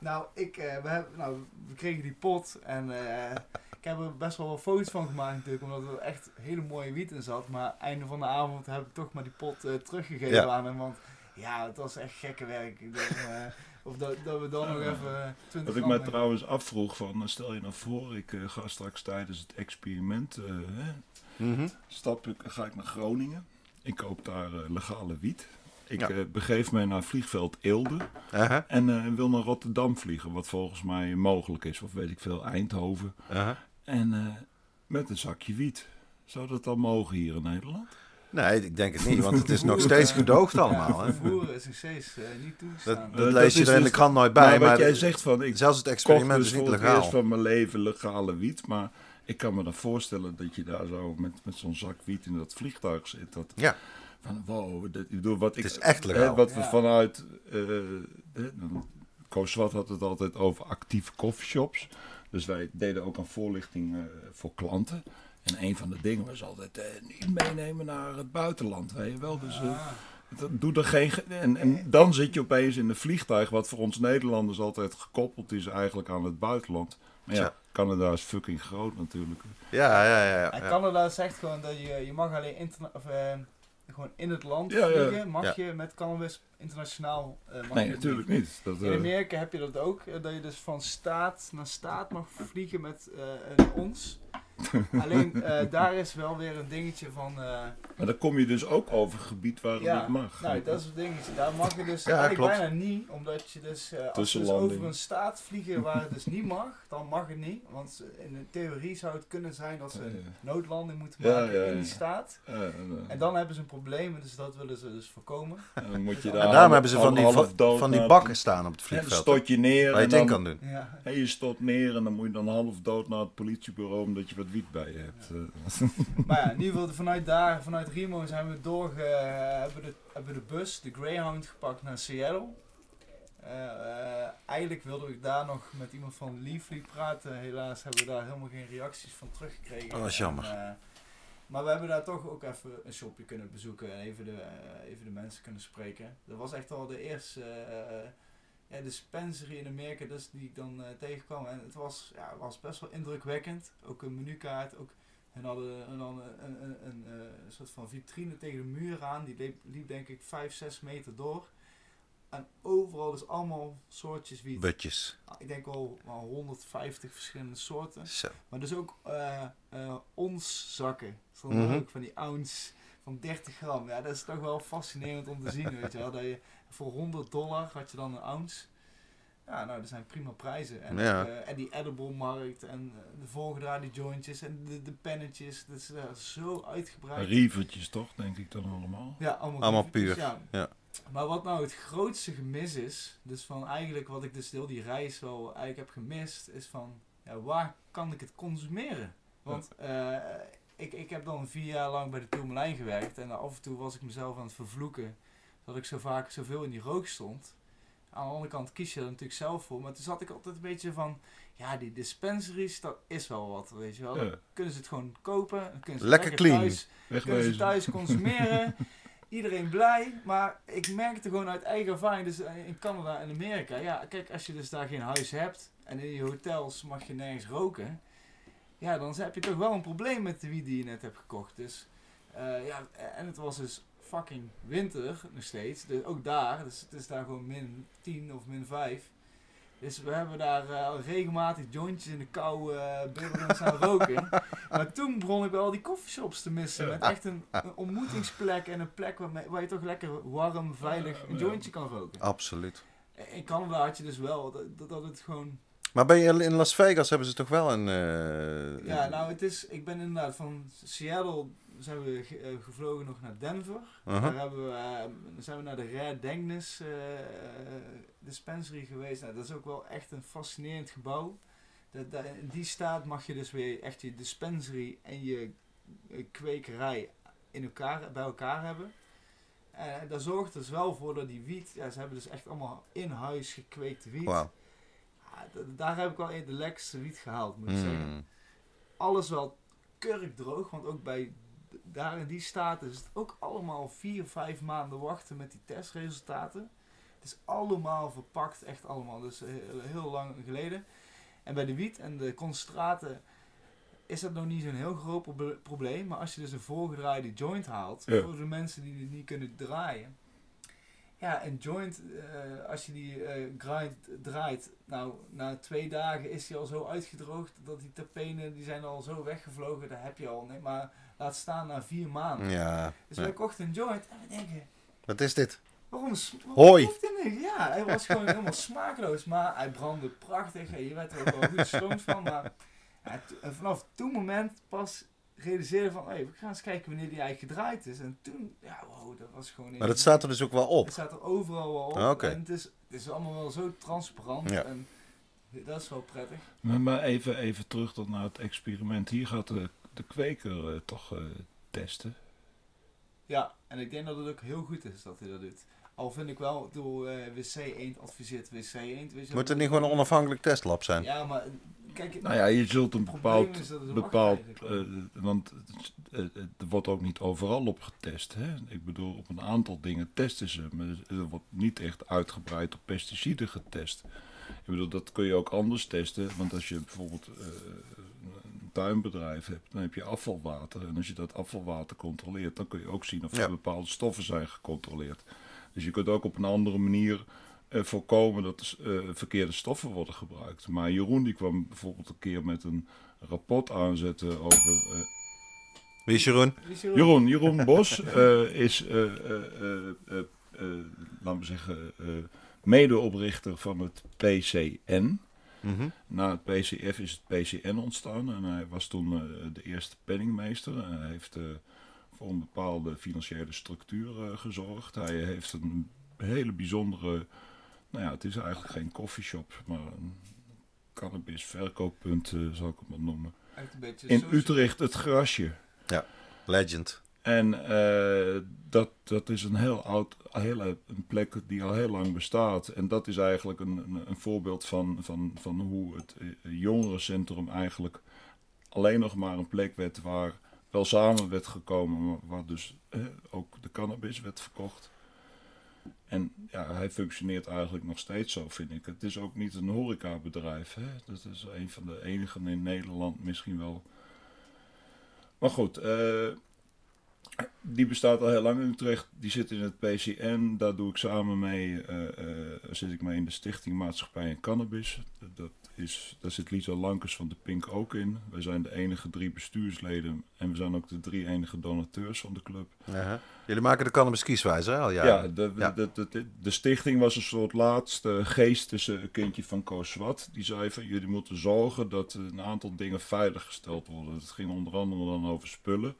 S2: nou, ik, eh, we, hebben, nou, we kregen die pot en eh, ik heb er best wel wat foto's van gemaakt natuurlijk, omdat er echt hele mooie wiet in zat. Maar einde van de avond heb ik toch maar die pot eh, teruggegeven
S1: Ja.
S2: aan hem, want ja, het was echt gekke werk. Eh, of dat, dat we dan nog even eh, 20
S3: Wat ik me trouwens afvroeg van, stel je nou voor, ik eh, ga straks tijdens het experiment, eh, hè,
S1: Mhm.
S3: stap ik, ga ik naar Groningen. Ik koop daar eh, legale wiet. Ik
S1: Ja.
S3: eh, begeef mij naar vliegveld Eelde
S1: Aha,
S3: en eh, wil naar Rotterdam vliegen, wat volgens mij mogelijk is, of weet ik veel, Eindhoven.
S1: aha.
S3: En eh, met een zakje wiet. Zou dat dan mogen hier in Nederland?
S1: Nee, ik denk het niet, want het is nog steeds gedoogd allemaal. Hè?
S2: Vervoeren is nog steeds niet toegestaan.
S1: Dat, dat
S3: dat
S1: lees je er in de
S3: dus-
S1: krant nooit bij,
S3: maar
S1: maar,
S3: wat jij zegt van, ik
S1: zelfs het
S3: kocht
S1: experiment
S3: dus
S1: is niet
S3: voor het
S1: legaal.
S3: eerst van mijn leven legale wiet. Maar ik kan me dan voorstellen dat je daar zo met, met zo'n zak wiet in dat vliegtuig zit. Dat,
S1: Ja.
S3: Van, wow, dat, ik bedoel, wat ik,
S1: Het is echt
S3: hè,
S1: legaal.
S3: wat we
S2: Ja.
S3: vanuit... eh hè, Koos Swart had het altijd over actieve coffeeshops. Dus wij deden ook een voorlichting eh, voor klanten. En een van de dingen was altijd eh, niet meenemen naar het buitenland. Weet je wel? Dus eh,
S2: Ah.
S3: dat doe er geen. ge- En, en dan zit je opeens in een vliegtuig, wat voor ons Nederlanders altijd gekoppeld is eigenlijk aan het buitenland. Maar ja. Canada is fucking groot natuurlijk.
S1: Ja, ja, ja. ja,
S2: En. Canada zegt gewoon dat je, je mag alleen of, eh, gewoon in het land
S3: Ja, ja.
S2: vliegen. Mag
S1: Ja.
S2: je met cannabis internationaal eh, mag
S3: Nee,
S2: je
S3: natuurlijk niet. Dat,
S2: In
S3: eh,
S2: Amerika heb je dat ook, eh, dat je dus van staat naar staat mag vliegen met eh, een ons. Alleen eh, daar is wel weer een dingetje van. eh,
S3: maar dan kom je dus ook over gebied waar het
S2: Ja,
S3: niet mag.
S2: nou, dat is het dingetje. Daar mag je dus
S1: Ja,
S2: eigenlijk
S1: klopt.
S2: bijna niet, omdat je dus, eh, als je dus over een staat vliegen waar het dus niet mag, dan mag het niet. Want in de theorie zou het kunnen zijn dat ze een noodlanding moeten
S3: Ja,
S2: maken
S3: ja,
S2: in die staat. En dan hebben ze een probleem, dus dat willen ze dus voorkomen.
S3: en dan moet je
S2: En
S3: daar
S1: En daarom hebben ze van die, van die bakken staan op het vliegveld.
S3: stort je neer
S1: waar je
S3: en
S1: het in kan doen.
S2: Ja.
S3: en je stort neer en dan moet je dan half dood naar het politiebureau omdat je wat wiet bij je hebt. Eh,
S2: Maar ja, in ieder geval vanuit daar, vanuit Remo zijn we doorge, hebben, de, hebben de bus, de Greyhound, gepakt naar Seattle. Eh, eh, eigenlijk wilde ik daar nog met iemand van Leafly praten. Helaas hebben we daar helemaal geen reacties van teruggekregen.
S1: Oh, dat is jammer.
S2: En, eh, maar we hebben daar toch ook even een shopje kunnen bezoeken en even de, eh, even de mensen kunnen spreken. Dat was echt wel de eerste eh, ja, dispensary in Amerika dus die ik dan eh, tegenkwam. En het was, ja, was best wel indrukwekkend. Ook een menukaart, ook en hadden dan een, een, een, een, eh, soort van vitrine tegen de muur aan. Die liep, liep denk ik 5, 6 meter door. En overal dus allemaal soortjes wiet.
S1: Butjes.
S2: Ik denk wel, wel 150 verschillende soorten.
S1: Zo.
S2: Maar dus ook eh ons zakken. Van,
S1: Mhm.
S2: ook van die ounce van 30 gram. Ja, dat is toch wel fascinerend om te zien, weet je wel. Dat je voor 100 dollar had je dan een ounce. Ja, nou, dat zijn prima prijzen. En,
S1: Ja.
S2: eh, en die edible markt en eh, de volgedraaide jointjes en de, de pennetjes. Dat is eh, zo uitgebreid.
S3: Rievertjes toch, denk ik dan allemaal.
S2: Ja, allemaal,
S1: Allemaal puur,
S2: Ja.
S1: ja.
S2: Maar wat nou het grootste gemis is, dus van eigenlijk wat ik dus heel die reis wel eigenlijk heb gemist, is van ja, waar kan ik het consumeren? Want eh, ik, ik heb dan vier jaar lang bij de Tourmalijn gewerkt en af en toe was ik mezelf aan het vervloeken dat ik zo vaak zoveel in die rook stond. Aan de andere kant kies je er natuurlijk zelf voor, maar toen zat ik altijd een beetje van, ja die dispensaries, dat is wel wat, weet je wel. Dan
S3: Ja.
S2: kunnen ze het gewoon kopen, dan kunnen ze
S1: Lekker clean.
S2: thuis kunnen ze thuis consumeren. Iedereen blij, maar ik merkte gewoon uit eigen ervaring, dus in Canada en Amerika, ja, kijk, als je dus daar geen huis hebt en in je hotels mag je nergens roken, ja, dan heb je toch wel een probleem met de wiet die je net hebt gekocht. Dus, eh, ja, en het was dus fucking winter nog steeds, dus ook daar, dus het is daar gewoon min 10 of min 5. Dus we hebben daar eh, regelmatig jointjes in de kou uh, bibberend aan roken. Maar toen begon ik wel die coffeeshops te missen. Met echt een, een ontmoetingsplek en een plek waar, waar je toch lekker warm, veilig een jointje kan roken.
S1: Absoluut.
S2: In Canada had je dus wel dat het gewoon...
S1: Maar ben je in Las Vegas hebben ze toch wel een... eh,
S2: Ja, nou het is... Ik ben inderdaad van Seattle zijn we ge- eh, gevlogen nog naar Denver.
S1: uh-huh.
S2: Daar hebben we, eh, zijn we naar de Rare Denkness eh, eh, dispensary geweest. Nou, dat is ook wel echt een fascinerend gebouw. Dat, dat- in die staat mag je dus weer echt je dispensary en je eh, kwekerij in elkaar, bij elkaar hebben. En daar zorgt dus wel voor dat die wiet, ja, ze hebben dus echt allemaal in huis gekweekte wiet. Daar heb ik wel de lekkerste wiet gehaald, moet ik zeggen
S1: Mm.
S2: alles wel kurkdroog. Want ook bij daar in die staten is het ook allemaal vier, vijf maanden wachten met die testresultaten. Het is allemaal verpakt, echt allemaal. Dus eh, heel, heel lang geleden. En bij de wiet en de concentraten is dat nog niet zo'n heel groot proble- probleem. Maar als je dus een voorgedraaide joint haalt,
S3: Ja.
S2: voor de mensen die het niet kunnen draaien. Ja, een joint, eh, als je die eh, grind draait, nou, na twee dagen is die al zo uitgedroogd dat die terpenen, die zijn al zo weggevlogen, dat heb je al. Nee, maar laat staan na vier maanden.
S1: Ja.
S2: Dus
S1: ja.
S2: wij kochten een joint en we denken,
S1: Wat is dit?
S2: waarom, waarom
S1: Hoi.
S2: hij? Ja, hij was gewoon helemaal smakeloos, maar hij brandde prachtig en je werd er ook wel goed stroomd van. Maar ja, en vanaf toen moment pas realiseerde van, hey, we gaan eens kijken wanneer die eigenlijk gedraaid is. En toen, ja, wow, dat was gewoon...
S1: Maar dat staat er dus ook wel op.
S2: Het staat er overal wel op.
S1: Ah, oké.
S2: En het is, het is allemaal wel zo transparant.
S1: Ja.
S2: En dat is wel prettig.
S3: Maar, maar even, even terug tot naar het experiment. Hier gaat de, de kweker eh, toch eh, testen.
S2: Ja, en ik denk dat het ook heel goed is dat hij dat doet. Al vind ik wel, door WC Eend adviseert WC Eend. Weet je
S1: Moet
S2: wel-
S1: er niet gewoon een onafhankelijk testlab zijn?
S2: Ja, maar kijk...
S3: Nou ja, je zult een
S2: het
S3: bepaald...
S2: het
S3: bepaald eh, want het- het- het- er wordt ook niet overal op getest. Hè? Ik bedoel, op een aantal dingen testen ze. Maar er wordt niet echt uitgebreid op pesticiden getest. Ik bedoel, dat kun je ook anders testen. Want als je bijvoorbeeld eh, een tuinbedrijf hebt, dan heb je afvalwater. En als je dat afvalwater controleert, dan kun je ook zien of er
S1: Ja.
S3: bepaalde stoffen zijn gecontroleerd. Dus je kunt ook op een andere manier eh, voorkomen dat eh, verkeerde stoffen worden gebruikt. Maar Jeroen die kwam bijvoorbeeld een keer met een rapport aanzetten over. eh,
S1: Wie is Jeroen?
S2: Wie is er ook?
S3: Jeroen, Jeroen Bos eh, is, eh, eh, eh, eh, eh, laten we zeggen, eh, medeoprichter van het PCN.
S1: Mhm.
S3: Na het PCF is het PCN ontstaan en hij was toen eh, de eerste penningmeester. En hij heeft voor een bepaalde financiële structuur eh, gezorgd. Hij heeft een hele bijzondere, nou ja, het is eigenlijk geen koffieshop, maar een cannabis verkooppunt eh, zal ik het maar noemen. In
S2: social-
S3: Utrecht het grasje.
S1: Legend.
S3: En eh, dat, dat is een heel oud, hele, een plek die al heel lang bestaat. En dat is eigenlijk een, een, een voorbeeld van, van, van hoe het eh, jongerencentrum eigenlijk alleen nog maar een plek werd waar wel samen werd gekomen, waar dus ook de cannabis werd verkocht. En ja, hij functioneert eigenlijk nog steeds zo, vind ik. Het is ook niet een horecabedrijf. Hè? Dat is een van de enigen in Nederland misschien wel. Maar goed, eh, die bestaat al heel lang in Utrecht. Die zit in het PCN. Daar doe ik samen mee, eh, eh, zit ik mee in de Stichting Maatschappij en Cannabis. Dat is, daar zit Lisa Lankers van de Pink ook in. Wij zijn de enige drie bestuursleden en we zijn ook de drie enige donateurs van de club.
S1: Jullie maken de cannabis kieswijzer, hè, al
S3: Ja, de,
S1: Ja.
S3: De, de, de, stichting was een soort laatste geesteskindje van Koos Swat. Die zei van jullie moeten zorgen dat een aantal dingen veiliggesteld worden. Het ging onder andere dan over spullen.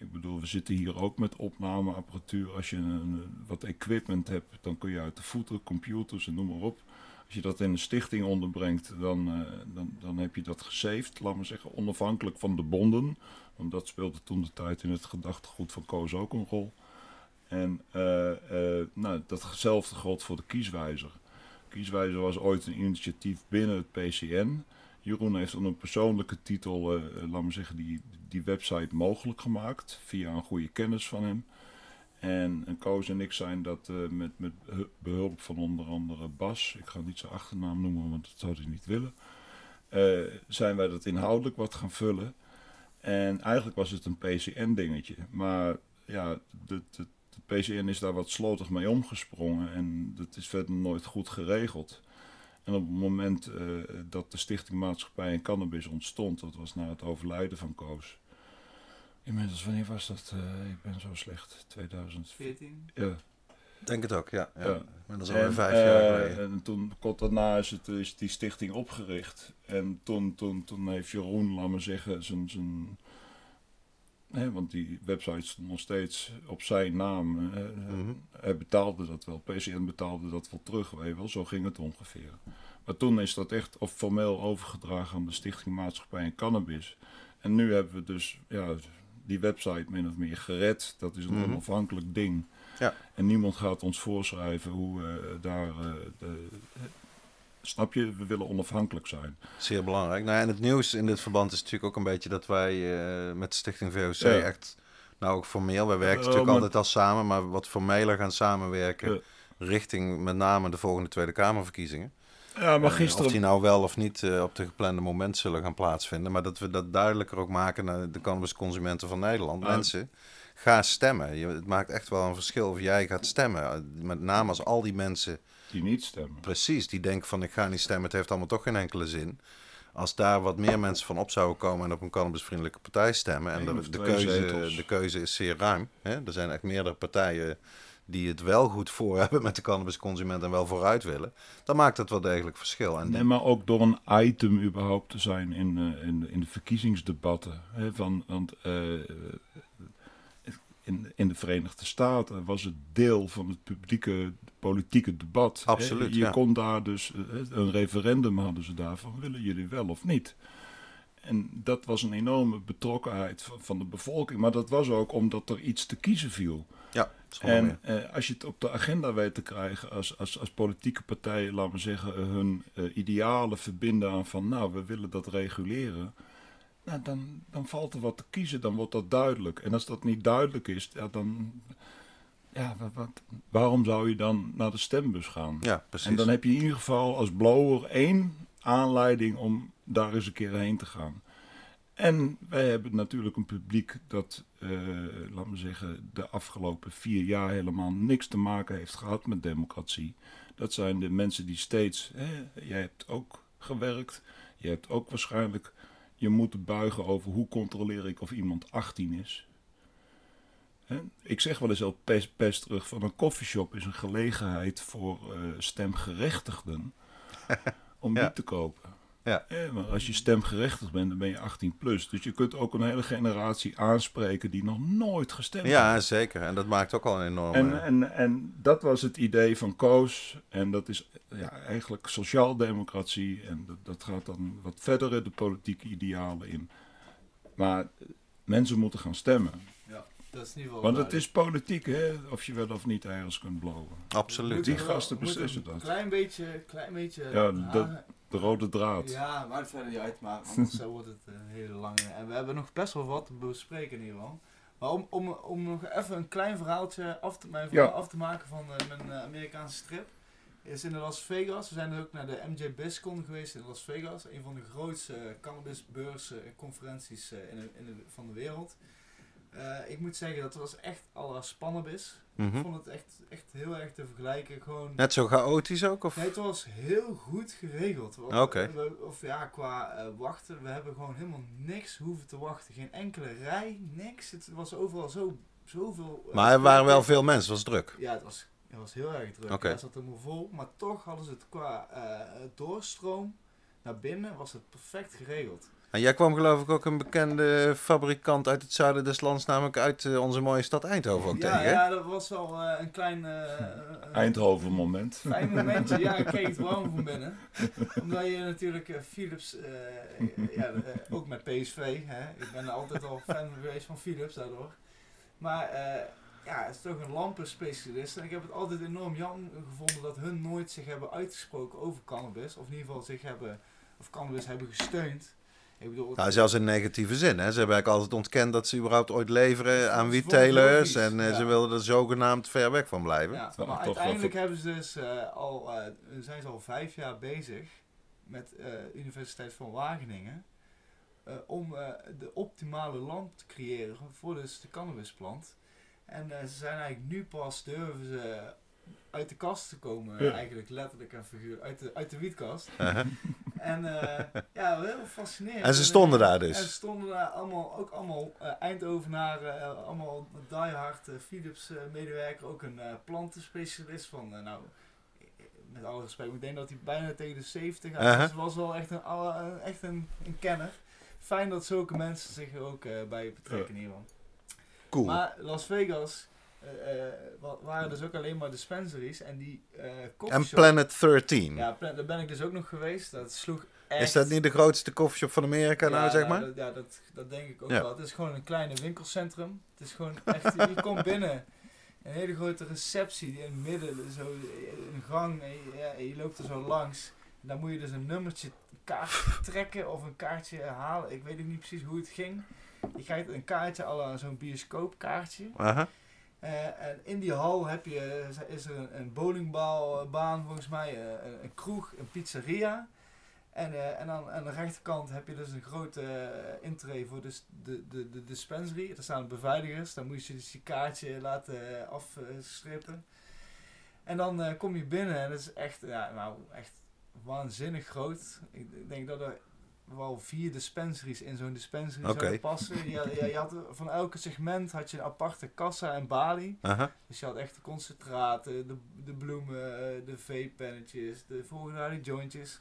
S3: Ik bedoel, we zitten hier ook met opnameapparatuur. Als je een, wat equipment hebt, dan kun je uit de voeten, computers en noem maar op. Als je dat in een stichting onderbrengt, dan, eh, dan, dan heb je dat gesaved, laat maar zeggen, onafhankelijk van de bonden. Want dat speelde toen de tijd in het gedachtegoed van Koos ook een rol. En eh, eh, nou, datzelfde geldt voor de kieswijzer. Kieswijzer was ooit een initiatief binnen het PCN. Jeroen heeft onder persoonlijke titel, eh, eh, laat maar zeggen, die, die website mogelijk gemaakt. Via een goede kennis van hem. En, en Koos en ik zijn dat eh, met, met hu- behulp van onder andere Bas, ik ga niet zijn achternaam noemen, want dat zou hij niet willen. zijn wij dat inhoudelijk wat gaan vullen. En eigenlijk was het een PCN-dingetje. Maar ja, de, de, de PCN is daar wat slotig mee omgesprongen en dat is verder nooit goed geregeld. En op het moment eh, dat de Stichting Maatschappij en Cannabis ontstond, dat was na het overlijden van Koos. Inmiddels, wanneer was dat? Eh, ik ben zo slecht. 2004.
S2: 14.
S3: Ja.
S1: Denk het ook, ja. ja.
S3: Ja.
S1: Maar dat is alweer
S3: En,
S1: vijf jaar
S3: eh,
S1: geleden.
S3: En toen, kort daarna is, het, is die stichting opgericht. En toen, toen, toen heeft Jeroen, laat maar zeggen, zijn... hè, want die website stond nog steeds op zijn naam.
S1: Mhm.
S3: Hij betaalde dat wel. PCN betaalde dat wel terug, weet wel. Zo ging het ongeveer. Maar toen is dat echt of formeel overgedragen aan de Stichting Maatschappij en Cannabis. En nu hebben we dus ja, die website min of meer gered. Dat is een
S1: Mhm.
S3: onafhankelijk ding.
S1: Ja.
S3: En niemand gaat ons voorschrijven hoe eh, daar... eh, de, snap je? We willen onafhankelijk zijn.
S1: Zeer belangrijk. Nou, en het nieuws in dit verband is natuurlijk ook een beetje dat wij eh, met de Stichting VOC
S3: Ja.
S1: echt, nou ook formeel, wij werken
S3: Ja,
S1: natuurlijk altijd al samen, maar wat formeler gaan samenwerken
S3: Ja.
S1: richting met name de volgende Tweede Kamerverkiezingen.
S3: Ja, maar
S1: Eh,
S3: gisteren...
S1: Of die nou wel of niet eh, op de geplande moment zullen gaan plaatsvinden. Maar dat we dat duidelijker ook maken naar de cannabisconsumenten van Nederland. Mensen, ga stemmen. Je, het maakt echt wel een verschil of jij gaat stemmen. Eh, Met name als al die mensen,
S3: Die niet stemmen.
S1: precies, die denken van ik ga niet stemmen. Het heeft allemaal toch geen enkele zin. Als daar wat meer mensen van op zouden komen en op een cannabisvriendelijke partij stemmen. En de, de, keuze, de keuze is zeer ruim. Hè? Er zijn echt meerdere partijen die het wel goed voor hebben met de cannabisconsument en wel vooruit willen, dan maakt het wel degelijk verschil. En
S3: Nee, maar ook door een item überhaupt te zijn in, eh, in, in de verkiezingsdebatten. Hè, van, want eh, in, in de Verenigde Staten was het deel van het publieke politieke debat. hè.
S1: Absoluut,
S3: Je
S1: ja.
S3: kon daar dus, eh, een referendum hadden ze daarvan, willen jullie wel of niet? En dat was een enorme betrokkenheid van, van de bevolking. Maar dat was ook omdat er iets te kiezen viel.
S1: ja,
S3: En eh, als je het op de agenda weet te krijgen, als, als, als politieke partijen, laten we zeggen, hun eh, idealen verbinden aan van, nou, we willen dat reguleren, nou, dan, dan valt er wat te kiezen, dan wordt dat duidelijk. En als dat niet duidelijk is, ja, dan, ja, wat, waarom zou je dan naar de stembus gaan?
S1: Ja, precies.
S3: En dan heb je in ieder geval als blower één aanleiding om daar eens een keer heen te gaan. En wij hebben natuurlijk een publiek dat, laten we zeggen, de afgelopen vier jaar helemaal niks te maken heeft gehad met democratie. Dat zijn de mensen die steeds, hè, jij hebt ook gewerkt, je hebt ook waarschijnlijk je moeten buigen over hoe controleer ik of iemand 18 is. Ik zeg wel eens al pest, pest terug van een koffieshop is een gelegenheid voor eh, stemgerechtigden om
S1: Ja.
S3: die te kopen.
S1: Ja.
S3: Eh, maar als je stemgerechtigd bent, dan ben je 18 plus. Dus je kunt ook een hele generatie aanspreken die nog nooit gestemd heeft.
S1: Ja, zeker. En dat maakt ook al een enorme...
S3: En, en, en dat was het idee van Koos. En dat is ja, eigenlijk sociaaldemocratie. En dat, dat gaat dan wat verder in de politieke idealen in. Maar mensen moeten gaan stemmen.
S2: Ja, dat is in ieder geval
S3: Want het is politiek, hè? Of je wel of niet ergens kunt blowen.
S1: Absoluut.
S3: Die gasten beslissen
S2: een
S3: dat.
S2: Klein beetje, klein beetje.
S3: Ja, dat- De rode draad.
S2: Ja, maakt verder niet uit, maar anders eh, wordt het een hele lange. En we hebben nog best wel wat te bespreken in ieder geval. Maar om, om, om nog even een klein verhaaltje af te, mijn verhaal
S3: Ja.
S2: af te maken van eh, mijn eh, Amerikaanse strip. Is in Las Vegas. We zijn dus ook naar de MJ BizCon geweest in Las Vegas. Een van de grootste eh, cannabisbeurzen en conferenties eh, in de, in de, van de wereld. Eh, ik moet zeggen, dat was echt la Spannabis.
S1: Mhm.
S2: Ik vond het echt, echt heel erg te vergelijken. Gewoon
S1: Net zo chaotisch ook? Of?
S2: Nee, het was heel goed geregeld.
S1: Oké.
S2: we- Of ja, qua eh, wachten, we hebben gewoon helemaal niks hoeven te wachten. Geen enkele rij, niks. Het was overal zo, zoveel... eh,
S1: Maar er waren wel veel mensen, het was druk.
S2: Ja, het was, het was heel erg druk. Ja, het zat helemaal vol. Maar toch hadden ze het qua eh, doorstroom naar binnen, was het perfect geregeld.
S1: En jij kwam geloof ik ook een bekende fabrikant uit het zuiden des lands, namelijk uit eh, onze mooie stad Eindhoven ook
S2: ja,
S1: tegen. hè?
S2: ja, dat was wel eh, een klein... eh,
S3: Eindhoven moment.
S2: Fijn momentje, ja, ik keek het warm van binnen. Omdat je natuurlijk Philips, eh, ja, ook met PSV, hè. ik ben altijd al fan geweest van Philips daardoor. Maar eh, ja, het is toch een lampenspecialist en ik heb het altijd enorm jammer gevonden dat hun nooit zich hebben uitgesproken over cannabis. Of in ieder geval zich hebben, of cannabis hebben gesteund. Ik bedoel,
S1: Nou, zelfs in negatieve zin. Hè. Ze hebben eigenlijk altijd ontkend dat ze überhaupt ooit leveren aan retailers. En eh,
S2: ja.
S1: ze wilden er zogenaamd ver weg van blijven.
S2: Ja,
S3: Maar
S2: uiteindelijk hebben ze dus eh, al, eh, zijn ze al vijf jaar bezig met eh Universiteit van Wageningen eh, om eh, de optimale lamp te creëren voor dus de cannabisplant. En eh, ze zijn eigenlijk nu pas durven ze uit de kast te komen,
S3: Ja.
S2: eigenlijk letterlijk en figuur, uit de, uit de wietkast.
S1: Uh-huh.
S2: En eh, ja, heel fascinerend.
S1: En ze stonden
S2: eh,
S1: daar dus?
S2: En ze stonden daar allemaal, ook allemaal eh, Eindhovenaren, eh, allemaal diehard eh, Philips eh, medewerker, ook een eh, plantenspecialist van, nou, met alle respect, ik denk dat hij bijna tegen de 70 gaat.
S1: Uh-huh.
S2: Dus was wel echt een, echt een, een kenner. Fijn dat zulke mensen zich er ook eh, bij betrekken hiervan.
S1: Cool.
S2: Maar Las Vegas wa- waren dus ook alleen maar dispensaries en die eh
S1: en
S2: coffeeshop-
S1: Planet 13.
S2: Ja, daar ben ik dus ook nog geweest. Dat sloeg echt...
S1: Is dat niet de grootste koffieshop van Amerika nou,
S2: Ja,
S1: zeg maar?
S2: dat- ja, dat, dat denk ik ook
S1: Ja.
S2: wel. Het is gewoon een kleine winkelcentrum. Het is gewoon echt, je komt binnen. Een hele grote receptie die in het midden, zo een gang, en je, ja, je loopt er zo langs. En dan moet je dus een nummertje, een kaartje trekken of een kaartje halen. Ik weet ook niet precies hoe het ging. Je krijgt een kaartje, zo'n bioscoopkaartje. Eh, en in die hal heb je, is er een, een bowlingbaan volgens mij, eh, een, een kroeg, een pizzeria. En, eh, en dan aan de rechterkant heb je dus een grote eh, intree voor dus de, de, de dispensary. Er staan beveiligers, dan moet je dus je kaartje laten eh, afstrippen. En dan eh, kom je binnen en het is echt, ja, nou, echt waanzinnig groot. Ik denk dat er wel vier dispensaries in zo'n dispensary
S1: Oké.
S2: zouden passen. Je, je, je had van elke segment had je een aparte kassa en balie. Dus je had echt de concentraten, de, de bloemen, eh, de vape-pennetjes, de volgende jointjes.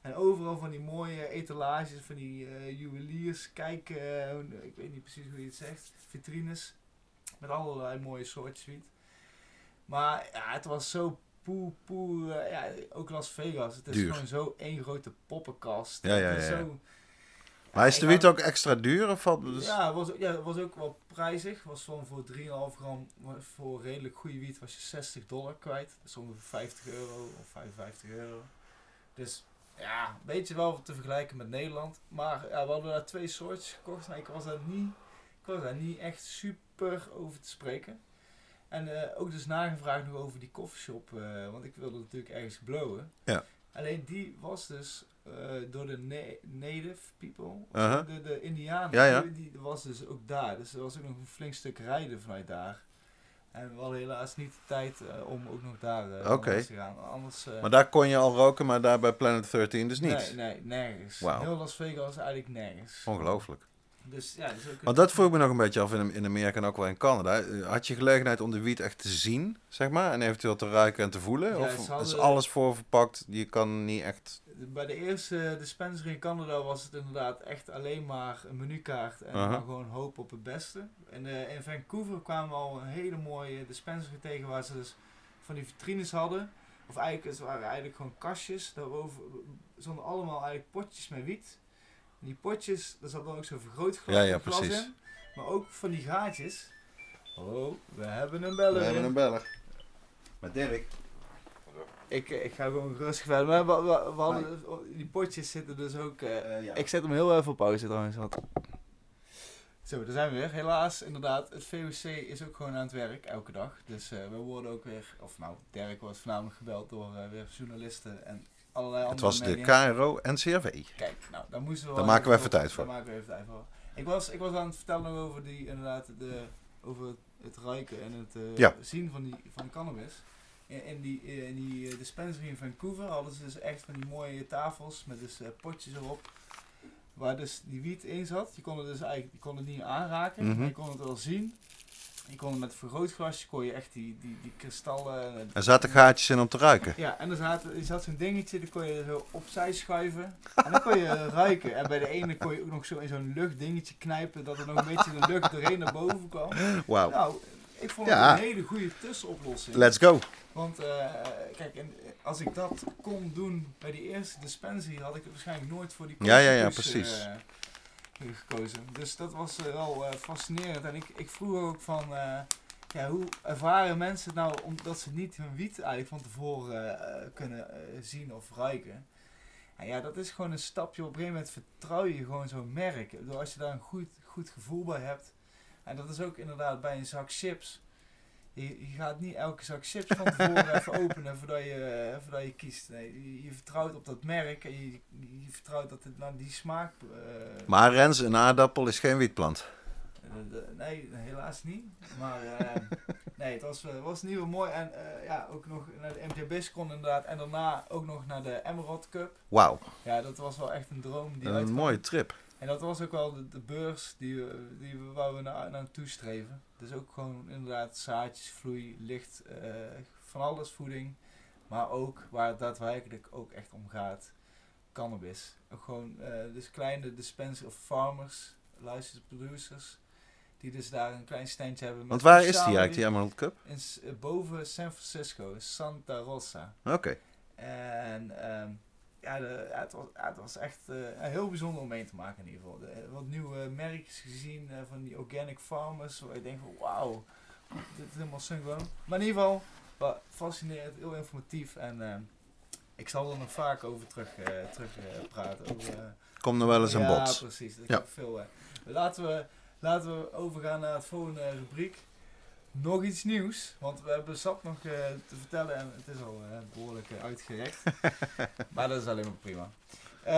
S2: En overal van die mooie etalages, van die eh, juweliers, kijk, eh, ik weet niet precies hoe je het zegt, vitrines. Met allerlei mooie soortjes wiet. Maar ja, het was zo poe, poe, eh, ja, ook Las Vegas. Het is
S1: Duur.
S2: gewoon zo één grote poppenkast.
S1: Ja, ja, ja, ja.
S2: zo-
S1: Maar is de wiet ook extra duur? Of dus...
S2: ja, het was, ja, het was ook wel prijzig. Was van voor 3,5 gram voor redelijk goede wiet was je 60 dollar kwijt. Dus ongeveer 50 euro of 55 euro. Dus ja, een beetje wel te vergelijken met Nederland. Maar ja, we hadden daar twee soortjes gekocht. Maar ik was daar niet, ik was daar niet echt super over te spreken. En eh, ook dus nagevraagd nog over die coffeeshop. eh want ik wilde natuurlijk ergens blowen.
S1: Ja.
S2: Alleen die was dus eh, door de na- native people,
S1: Aha.
S2: de, de indianen,
S1: Ja, ja.
S2: Die, die was dus ook daar. Dus er was ook nog een flink stuk rijden vanuit daar. En we hadden helaas niet de tijd om ook nog daar langs te gaan. Anders,
S1: Maar daar kon je al roken, maar daar bij Planet 13 dus niet.
S2: Nee, nee, nergens.
S1: Wauw.
S2: Heel Las Vegas eigenlijk nergens.
S1: Ongelooflijk.
S2: Dus ja, dus ook
S1: Want dat vroeg me nog een beetje af in, in Amerika en ook wel in Canada. Eh, Had je gelegenheid om de wiet echt te zien, zeg maar? En eventueel te ruiken en te voelen?
S2: Ja,
S1: of is alles voor verpakt? Je kan niet echt...
S2: Bij de eerste dispensary in Canada was het inderdaad echt alleen maar een menukaart en dan gewoon hoop op het beste. En eh, in Vancouver kwamen we al een hele mooie dispensary tegen waar ze dus van die vitrines hadden. Of eigenlijk, het waren eigenlijk gewoon kastjes. Daarboven stonden allemaal eigenlijk potjes met wiet. Die potjes, daar zat dan ook zo'n vergrootglas
S1: Ja, ja,
S2: glas
S1: precies.
S2: in. Maar ook van die gaatjes. Oh, we hebben een beller in.
S1: beller. Met Dirk.
S2: Ik, eh, ik ga gewoon rustig verder. Maar we, we, we hadden, die potjes zitten dus ook... eh, Ik zet hem heel even op pauze trouwens. Want... Zo, daar zijn we weer. Helaas, inderdaad, het VOC is ook gewoon aan het werk, elke dag. Dus eh, we worden ook weer, of nou, Dirk wordt voornamelijk gebeld door eh, weer journalisten en allerlei
S1: Het
S2: andere
S1: was de
S2: media.
S1: KRO NCRV.
S2: Kijk, nou, daar moesten we
S1: Daar
S2: wel
S1: maken we
S2: even
S1: tijd
S2: Daar
S1: voor.
S2: maken we even tijd voor. Ik was, ik was aan het vertellen over die, inderdaad, de, over het, het ruiken en het eh,
S1: Ja.
S2: zien van die, van de cannabis. In, in die, in die eh, dispensary in Vancouver hadden ze dus echt van die mooie tafels met dus eh, potjes erop. Waar dus die wiet in zat. Je kon het dus eigenlijk je kon het niet aanraken,
S1: Mhm.
S2: maar je kon het wel zien. Je kon met een vergrootglasje, kon je echt die, die, die kristallen...
S1: Er zaten gaatjes in om te ruiken.
S2: ja, en er zat, er zat zo'n dingetje, dat kon je zo opzij schuiven. En dan kon je ruiken. En bij de ene kon je ook nog zo in zo'n luchtdingetje knijpen, dat er nog een beetje de lucht doorheen naar boven kwam.
S1: Wauw.
S2: Nou, ik vond
S1: Ja.
S2: het een hele goede tussenoplossing.
S1: Let's go.
S2: Want eh, kijk, en als ik dat kon doen bij die eerste dispensary, had ik het waarschijnlijk nooit voor die
S1: Ja, ja, ja, precies.
S2: eh, gekozen. Dus dat was eh, wel eh, fascinerend. En ik, ik vroeg ook van, eh, ja, hoe ervaren mensen het nou omdat ze niet hun wiet eigenlijk van tevoren kunnen zien of ruiken? En ja, dat is gewoon een stapje. Op een gegeven moment vertrouw je gewoon zo'n merk. Als je daar een goed, goed gevoel bij hebt. En dat is ook inderdaad bij een zak chips. Je, gaat niet elke zak chips van tevoren even openen voordat je, eh, voordat je kiest. Nee, je, vertrouwt op dat merk en je, je vertrouwt dat het naar die smaak... eh,
S1: Maar Rens, een aardappel is geen wietplant.
S2: eh, nee, helaas niet. Maar nee, het was, was in ieder geval mooi. En ja, ook nog naar de MTB-con inderdaad. En daarna ook nog naar de Emerald Cup.
S1: Wauw.
S2: Ja, dat was wel echt een droom. Die
S1: Een
S2: uitkwam.
S1: mooie trip.
S2: En dat was ook wel de, de beurs die, die we, waar we naar, naartoe streven. Dus ook gewoon inderdaad zaadjes, vloei, licht, eh, van alles voeding. Maar ook waar het daadwerkelijk ook echt om gaat, cannabis. Ook gewoon eh, dus kleine dispensers of farmers, licensed producers. Die dus daar een klein standje hebben. met
S1: Want waar is die eigenlijk, die Emerald Cup?
S2: in eh, boven San Francisco, Santa Rosa.
S1: Oké.
S2: En ehm, ja, de, ja, het, was, ja, het was echt eh, een heel bijzonder om mee te maken in ieder geval. De, wat nieuwe merkjes gezien eh, van die organic farmers. Waar je denkt van wauw, dit is helemaal synchroon. Maar in ieder geval, fascinerend, heel informatief. En ik zal er nog vaak over terug, eh, terug eh, praten. Over, eh,
S1: Kom er wel eens aan
S2: ja,
S1: bod.
S2: precies. Dat
S1: Ja.
S2: ja. veel, eh. Laten, we, laten we overgaan naar het volgende rubriek. Nog iets nieuws, want we hebben zat nog eh, te vertellen en het is al eh, behoorlijk eh, uitgerekt. maar dat is alleen maar prima.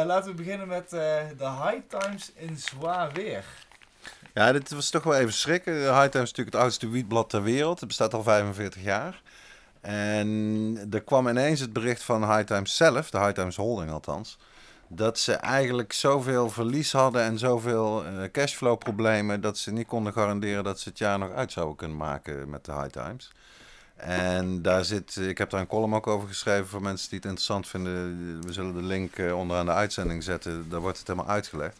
S2: Laten we beginnen met de High Times in zwaar weer.
S1: Ja, dit was toch wel even schrikken. De High Times is natuurlijk het oudste wietblad ter wereld. Het bestaat al 45 jaar. En er kwam ineens het bericht van High Times zelf, de High Times Holding althans, dat ze eigenlijk zoveel verlies hadden en zoveel eh, cashflow problemen dat ze niet konden garanderen dat ze het jaar nog uit zouden kunnen maken met de High Times. En daar zit, ik heb daar een column ook over geschreven voor mensen die het interessant vinden. We zullen de link eh, onderaan de uitzending zetten, daar wordt het helemaal uitgelegd.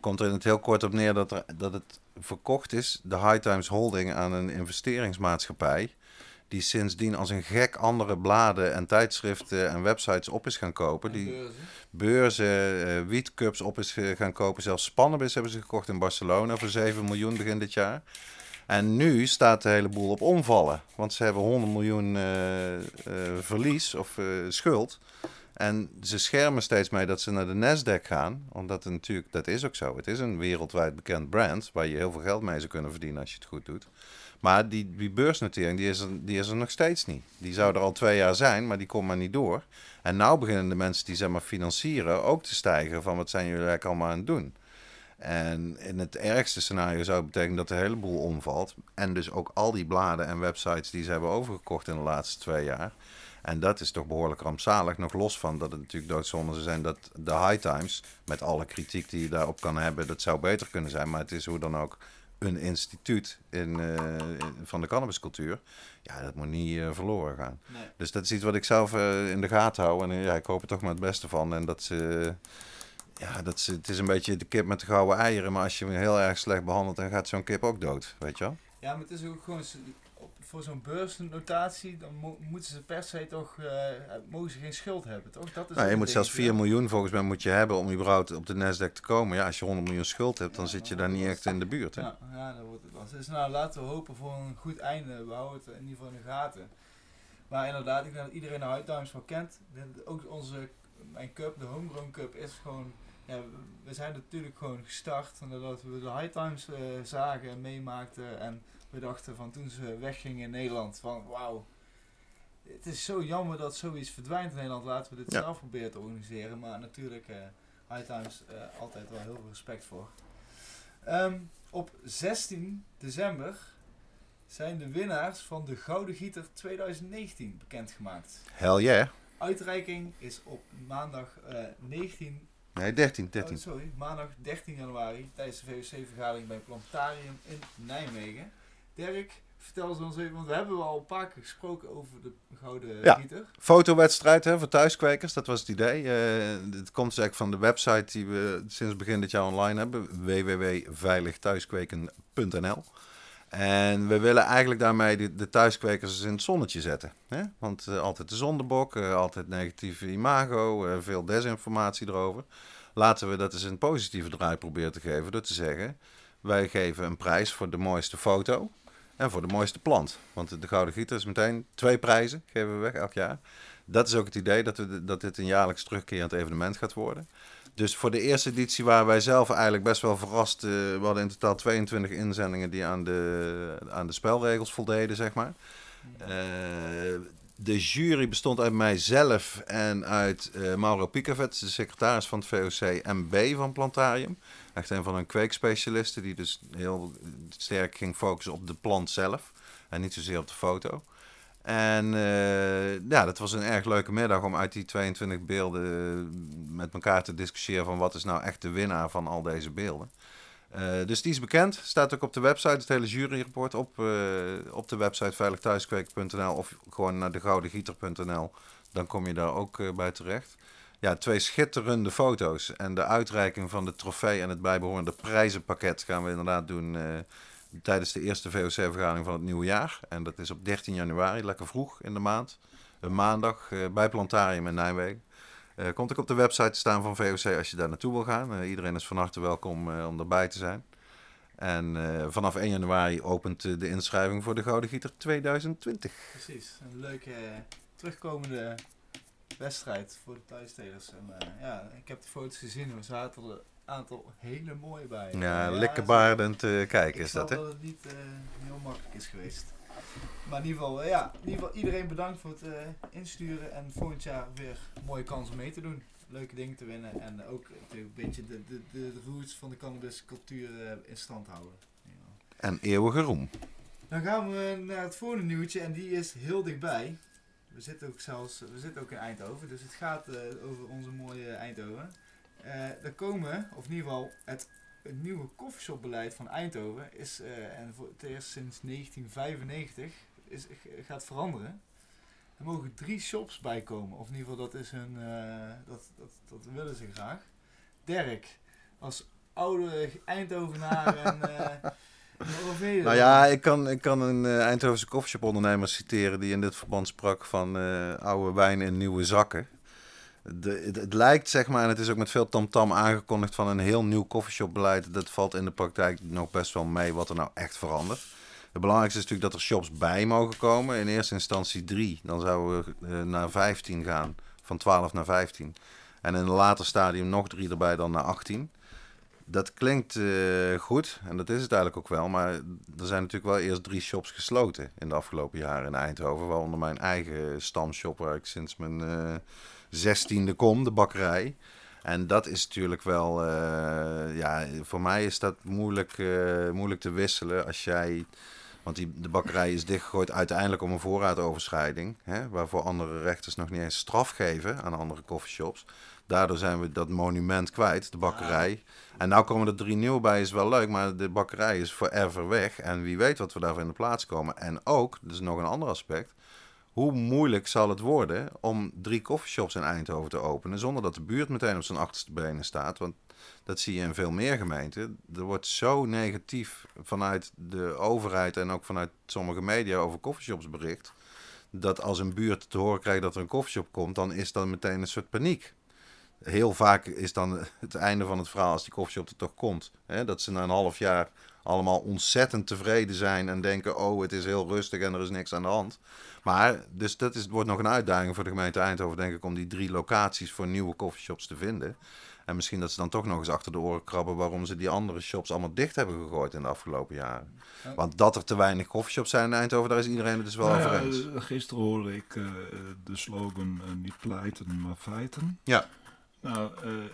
S1: Komt er in het heel kort op neer dat, er, dat het verkocht is, de High Times Holding, aan een investeringsmaatschappij die sindsdien als een gek andere bladen en tijdschriften en websites op is gaan kopen.
S2: En
S1: Die
S2: beurzen.
S1: beurzen, eh wietcups op is ge- gaan kopen. Zelfs Spannabis hebben ze gekocht in Barcelona voor 7 miljoen begin dit jaar. En nu staat de hele boel op omvallen. Want ze hebben 100 miljoen eh, eh, verlies of eh, schuld. En ze schermen steeds mee dat ze naar de Nasdaq gaan. Omdat het natuurlijk, dat is ook zo. Het is een wereldwijd bekend brand waar je heel veel geld mee zou kunnen verdienen als je het goed doet. Maar die, beursnotering die is, er, die is nog steeds niet. Die zou er al twee jaar zijn, maar die komt maar niet door. En nou beginnen de mensen die zeg maar financieren ook te stijgen van wat zijn jullie eigenlijk allemaal aan het doen. En in het ergste scenario zou het betekenen dat de hele boel omvalt. En dus ook al die bladen en websites die ze hebben overgekocht in de laatste twee jaar. En dat is toch behoorlijk rampzalig. Nog los van dat het natuurlijk doodzonde zou zijn dat de High Times, met alle kritiek die je daarop kan hebben, dat zou beter kunnen zijn. Maar het is hoe dan ook een instituut in, eh, van de cannabiscultuur. Ja, dat moet niet eh, verloren gaan.
S2: Nee.
S1: Dus dat is iets wat ik zelf eh, in de gaten hou. En ja, ik hoop er toch maar het beste van. En dat ze. Ja, dat ze, het is een beetje de kip met de gouden eieren. Maar als je hem heel erg slecht behandelt, dan gaat zo'n kip ook dood. Weet je wel?
S2: Ja, maar het is ook gewoon voor zo'n beursnotatie, dan mo- moeten ze per se toch, eh, mogen ze geen schuld hebben, toch? Dat is
S1: Nou, je moet zelfs
S2: dingetje,
S1: 4
S2: hè?
S1: miljoen volgens mij moet je hebben om überhaupt op de Nasdaq te komen. Ja, als je 100 miljoen schuld hebt, dan
S2: Ja,
S1: zit je daar niet echt in de buurt. Hè?
S2: Ja, ja, dan wordt het lastig. Dus nou, laten we hopen voor een goed einde. We houden het in ieder geval in de gaten. Maar inderdaad, ik denk dat iedereen de High Times wel kent. Ook onze, mijn cup, de Homegrown Cup, is gewoon... Ja, we- we zijn natuurlijk gewoon gestart. Nadat we de High Times eh, zagen en meemaakten. En we dachten van toen ze weggingen in Nederland, van wauw. Het is zo jammer dat zoiets verdwijnt in Nederland. Laten we dit
S1: Ja.
S2: zelf proberen te organiseren. Maar natuurlijk, eh High Times, eh, altijd wel heel veel respect voor. Ehm, op 16 december zijn de winnaars van de Gouden Gieter 2019 bekendgemaakt.
S1: Hell yeah.
S2: Uitreiking is op maandag eh 19,
S1: Nee, 13,
S2: oh,
S1: 13.
S2: sorry, maandag 13 januari tijdens de VOC-vergadering bij Plantarium in Nijmegen. Dirk, vertel eens ons even, want we hebben al een paar keer gesproken over de Gouden
S1: Ja.
S2: Gieter.
S1: Fotowedstrijd hè, voor thuiskwekers, dat was het idee. Eh, het komt dus eigenlijk van de website die we sinds begin dit jaar online hebben. www.veiligthuiskweken.nl En we willen eigenlijk daarmee de, de thuiskwekers in het zonnetje zetten. Hè? Want eh, altijd de zondebok, eh, altijd negatieve imago, veel desinformatie erover. Laten we dat eens een positieve draai proberen te geven door te zeggen... wij geven een prijs voor de mooiste foto en voor de mooiste plant. Want de Gouden Gieter is meteen twee prijzen, geven we weg elk jaar. Dat is ook het idee dat, we, dat dit een jaarlijks terugkerend evenement gaat worden. Dus voor de eerste editie waren wij zelf eigenlijk best wel verrast. eh, we hadden in totaal 22 inzendingen die aan de, aan de spelregels voldeden, zeg maar. Eh, de jury bestond uit mijzelf en uit eh, Mauro Picavet, de secretaris van het VOC MB van Plantarium. Echt een van hun kweekspecialisten die dus heel sterk ging focussen op de plant zelf en niet zozeer op de foto. En eh, ja, dat was een erg leuke middag om uit die 22 beelden met elkaar te discussiëren van wat is nou echt de winnaar van al deze beelden. Eh, dus die is bekend, staat ook op de website, het hele juryrapport op, eh, op de website veiligthuiskweken.nl of gewoon naar degoudengieter.nl. Dan kom je daar ook eh, bij terecht. Ja, twee schitterende foto's en de uitreiking van de trofee en het bijbehorende prijzenpakket gaan we inderdaad doen tijdens de eerste VOC-vergadering van het nieuwe jaar. En dat is op 13 januari, lekker vroeg in de maand. Een maandag bij Plantarium in Nijmegen. Eh, komt ook op de website te staan van VOC als je daar naartoe wil gaan. Eh, iedereen is van harte welkom eh, om erbij te zijn. En vanaf 1 januari opent de inschrijving voor de Gouden Gieter 2020.
S2: Precies, een leuke terugkomende wedstrijd voor de thuistelers. En ja, ik heb de foto's gezien, er zaten er een aantal hele mooie bij.
S1: Ja,
S2: ze-
S1: likkebaardend eh, kijken
S2: Ik
S1: is dat, hè?
S2: dat het niet heel makkelijk is geweest. Maar in ieder geval, eh, ja, in ieder geval iedereen bedankt voor het eh, insturen. En volgend jaar weer mooie kans om mee te doen. Leuke dingen te winnen. En ook een beetje de, de, de, roots van de cannabiscultuur eh, in stand houden. Ja.
S1: En eeuwige roem.
S2: Dan gaan we naar het volgende nieuwtje en die is heel dichtbij. We zitten ook zelfs, we zitten ook in Eindhoven, dus het gaat over onze mooie Eindhoven. er komen, of in ieder geval het, het nieuwe koffieshopbeleid van Eindhoven is, eh, en voor het eerst sinds 1995, is, gaat veranderen. Er mogen drie shops bij komen, of in ieder geval dat is hun, eh, dat, dat, dat willen ze graag. Dirk, als oude Eindhovenaar en je
S1: Nou ja, ik kan, ik kan een eh, Eindhovense koffieshop ondernemer citeren die in dit verband sprak van eh, oude wijn in nieuwe zakken. Het, lijkt, zeg maar, en het is ook met veel tamtam aangekondigd van een heel nieuw koffieshopbeleid. Dat valt in de praktijk nog best wel mee wat er nou echt verandert. Het belangrijkste is natuurlijk dat er shops bij mogen komen. In eerste instantie drie, dan zouden we eh, naar 15 gaan, van 12 naar 15. En in een later stadium nog drie erbij, dan naar 18. Dat klinkt eh, goed en dat is het eigenlijk ook wel. Maar er zijn natuurlijk wel eerst drie shops gesloten in de afgelopen jaren in Eindhoven. Waaronder mijn eigen stamshop waar ik sinds mijn eh, zestiende kom, de bakkerij. En dat is natuurlijk wel, eh, ja, voor mij is dat moeilijk, eh, moeilijk te wisselen als jij, want die, de bakkerij is dichtgegooid uiteindelijk om een voorraadoverschrijding, hè, waarvoor andere rechters nog niet eens straf geven aan andere coffeeshops. Daardoor zijn we dat monument kwijt, de bakkerij. En nou komen er drie nieuwe bij, is wel leuk, maar de bakkerij is forever weg. En wie weet wat we daarvoor in de plaats komen. En ook, dat is nog een ander aspect, hoe moeilijk zal het worden om drie coffeeshops in Eindhoven te openen zonder dat de buurt meteen op zijn achterste benen staat? Want dat zie je in veel meer gemeenten. Er wordt zo negatief vanuit de overheid en ook vanuit sommige media over coffeeshops bericht. Dat als een buurt te horen krijgt dat er een coffeeshop komt, dan is dat meteen een soort paniek. Heel vaak is dan het einde van het verhaal als die coffeeshop er toch komt. Hè, dat ze na een half jaar allemaal ontzettend tevreden zijn en denken: oh, het is heel rustig en er is niks aan de hand. Maar, dus dat is, wordt nog een uitdaging voor de gemeente Eindhoven, denk ik, om die drie locaties voor nieuwe coffeeshops te vinden. En misschien dat ze dan toch nog eens achter de oren krabben waarom ze die andere shops allemaal dicht hebben gegooid in de afgelopen jaren.
S2: Ja.
S1: Want dat er te weinig coffeeshops zijn in Eindhoven, daar is iedereen het dus wel
S3: Nou
S1: over eens.
S3: eh, gisteren hoorde ik eh, de slogan eh, niet pleiten, maar feiten.
S1: Ja.
S3: Nou,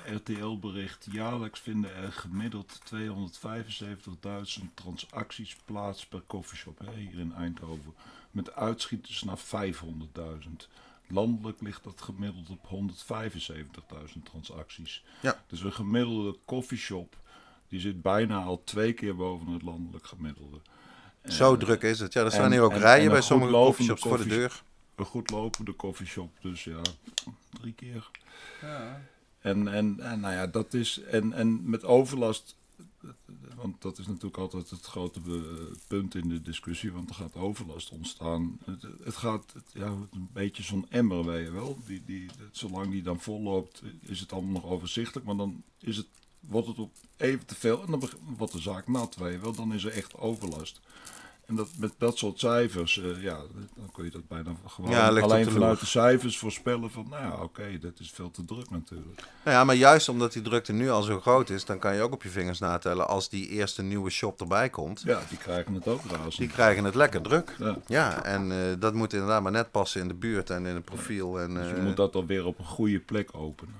S3: RTL bericht, jaarlijks vinden er gemiddeld 275.000 transacties plaats per koffieshop hè, hier in Eindhoven. Met uitschieters naar 500.000. Landelijk ligt dat gemiddeld op 175.000 transacties.
S1: Ja.
S3: Dus een gemiddelde koffieshop die zit bijna al twee keer boven het landelijk gemiddelde.
S1: Zo
S3: En,
S1: druk is het. Ja, er staan
S3: en-
S1: hier ook
S3: en-
S1: rijen
S3: en
S1: bij sommige
S3: lopende
S1: voor de deur.
S3: Een goed lopende koffieshop, dus ja, drie keer.
S2: Ja.
S3: En, en, en nou ja, dat is. En, en met overlast. Want dat is natuurlijk altijd het grote eh, punt in de discussie, want er gaat overlast ontstaan. Het, het gaat ja, een beetje zo'n emmer, weet je wel. Die, die, zolang die dan vol loopt, is het allemaal nog overzichtelijk. Maar dan is het, wordt het op even te veel en dan wordt de zaak nat, weet je wel. Dan is er echt overlast. En dat, met dat soort cijfers, eh, ja, dan kun je dat bijna gewoon
S1: Ja,
S3: alleen
S1: de
S3: vanuit de cijfers voorspellen van, nou ja, oké, dat is veel te druk natuurlijk.
S1: Nou ja, maar juist omdat die drukte nu al zo groot is, dan kan je ook op je vingers natellen als die eerste nieuwe shop erbij komt.
S3: Ja, die krijgen het ook razend.
S1: Die krijgen het lekker druk.
S3: Ja.
S1: Ja, en eh, dat moet inderdaad maar net passen in de buurt en in het profiel. En,
S3: Dus je
S1: eh,
S3: moet dat dan weer op een goede plek openen.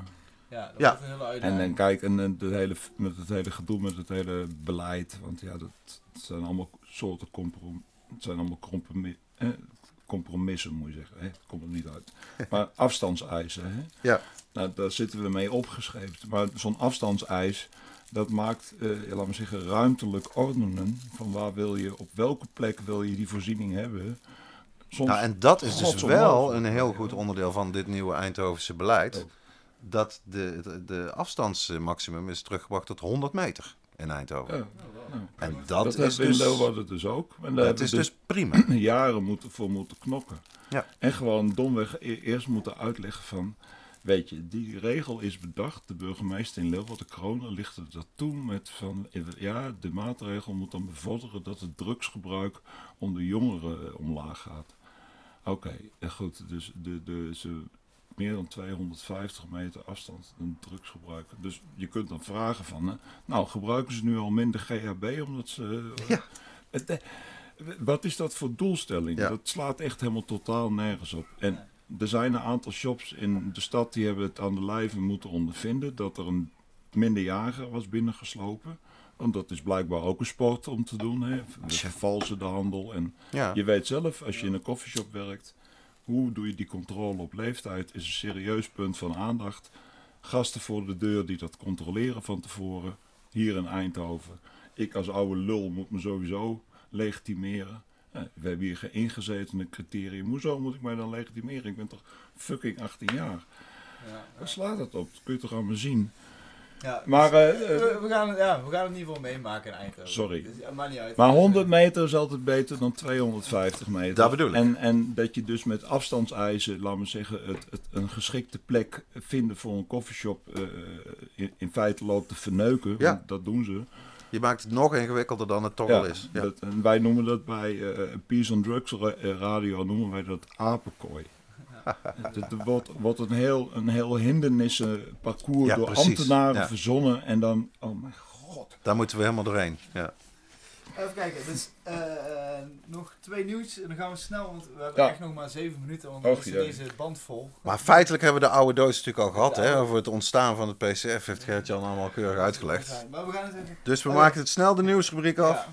S2: Ja, dat
S1: Ja.
S2: wordt een hele
S3: En,
S2: uitdaging.
S3: en kijk, en, en de hele, met het hele gedoe, met het hele beleid. Want ja, dat, zijn allemaal soorten comprom, het zijn allemaal compromis, eh, compromissen, moet je zeggen. Hè? Komt er niet uit. Maar afstandseisen, hè?
S1: Ja.
S3: Nou, daar zitten we mee opgeschreven. Maar zo'n afstandseis, dat maakt, eh, laten we zeggen, ruimtelijk ordenen. Van waar wil je, op welke plek wil je die voorziening hebben. Soms,
S1: Nou, en dat is dus wel een heel goed onderdeel van dit nieuwe Eindhovense beleid.
S3: Oh.
S1: Dat de, de, de afstandsmaximum is teruggebracht tot 100 meter in Eindhoven.
S3: ja, nou,
S1: En dat,
S3: dat,
S1: is
S3: we in
S1: dus,
S3: Leeuwarden dus ook. En daar
S1: dat is
S3: we
S1: dus prima.
S3: jaren moeten voor moeten knokken.
S1: Ja.
S3: En gewoon domweg e- eerst moeten uitleggen van... Weet je, die regel is bedacht. De burgemeester in Leeuwarden, Kronen, lichtte dat toen met van... Ja, de maatregel moet dan bevorderen dat het drugsgebruik onder jongeren eh, omlaag gaat. Oké, eh, goed. Dus de, de, ze meer dan 250 meter afstand een drugsgebruik. Dus je kunt dan vragen van... eh, nou, gebruiken ze nu al minder GHB omdat ze... eh,
S1: Ja.
S3: het, eh, wat is dat voor doelstelling?
S1: Ja.
S3: Dat slaat echt helemaal totaal nergens op. En er zijn een aantal shops in de stad die hebben het aan de lijve moeten ondervinden dat er een minderjarige was binnengeslopen. Want dat is blijkbaar ook een sport om te doen. Hè?
S1: Tja.
S3: vervalsen de handel. En
S1: Ja.
S3: je weet zelf, als je in een koffieshop werkt, hoe doe je die controle op leeftijd is een serieus punt van aandacht. gasten voor de deur die dat controleren van tevoren. Hier in Eindhoven. Ik als oude lul moet me sowieso legitimeren. Eh, we hebben hier geen ingezetene criterium. Hoezo moet ik mij dan legitimeren? Ik ben toch fucking 18 jaar.
S2: Ja,
S3: Waar slaat het op? Dat kun je toch me zien.
S2: Ja.
S3: Maar, eh, eh,
S2: we, we gaan, het- ja, we gaan het in ieder geval meemaken in Eindhoven.
S3: Sorry.
S2: Dus, ja, maakt niet uit.
S3: Maar
S2: Dus,
S3: 100
S2: eh,
S3: meter is altijd beter dan 250 meter.
S1: Dat bedoel ik.
S3: En, en dat je dus met afstandseisen, laat me zeggen, het, het, een geschikte plek vinden voor een koffieshop eh, in, in feite loopt te verneuken.
S1: Ja.
S3: Want dat doen ze.
S1: Je maakt het nog ingewikkelder dan het toch al is. Ja.
S3: Dat, en wij noemen dat bij eh Peace on Drugs ra- radio noemen wij dat apenkooi. Het, wordt, wordt een heel, een heel hindernissenparcours
S1: Ja,
S3: door
S1: precies.
S3: ambtenaren
S1: Ja.
S3: verzonnen. En dan, oh mijn god.
S1: Daar moeten we helemaal doorheen. Ja.
S2: Even kijken, dus eh, nog twee nieuws en dan gaan we snel, want we hebben
S3: Ja.
S2: echt nog maar zeven minuten, want dan is deze band vol.
S1: Maar feitelijk hebben we de oude doos natuurlijk al gehad. Hè? Over het ontstaan van het PCF heeft Gert-Jan allemaal keurig uitgelegd.
S2: Maar we gaan het even...
S1: Dus we
S2: Oh,
S1: maken het snel de nieuwsrubriek af.
S2: Ja.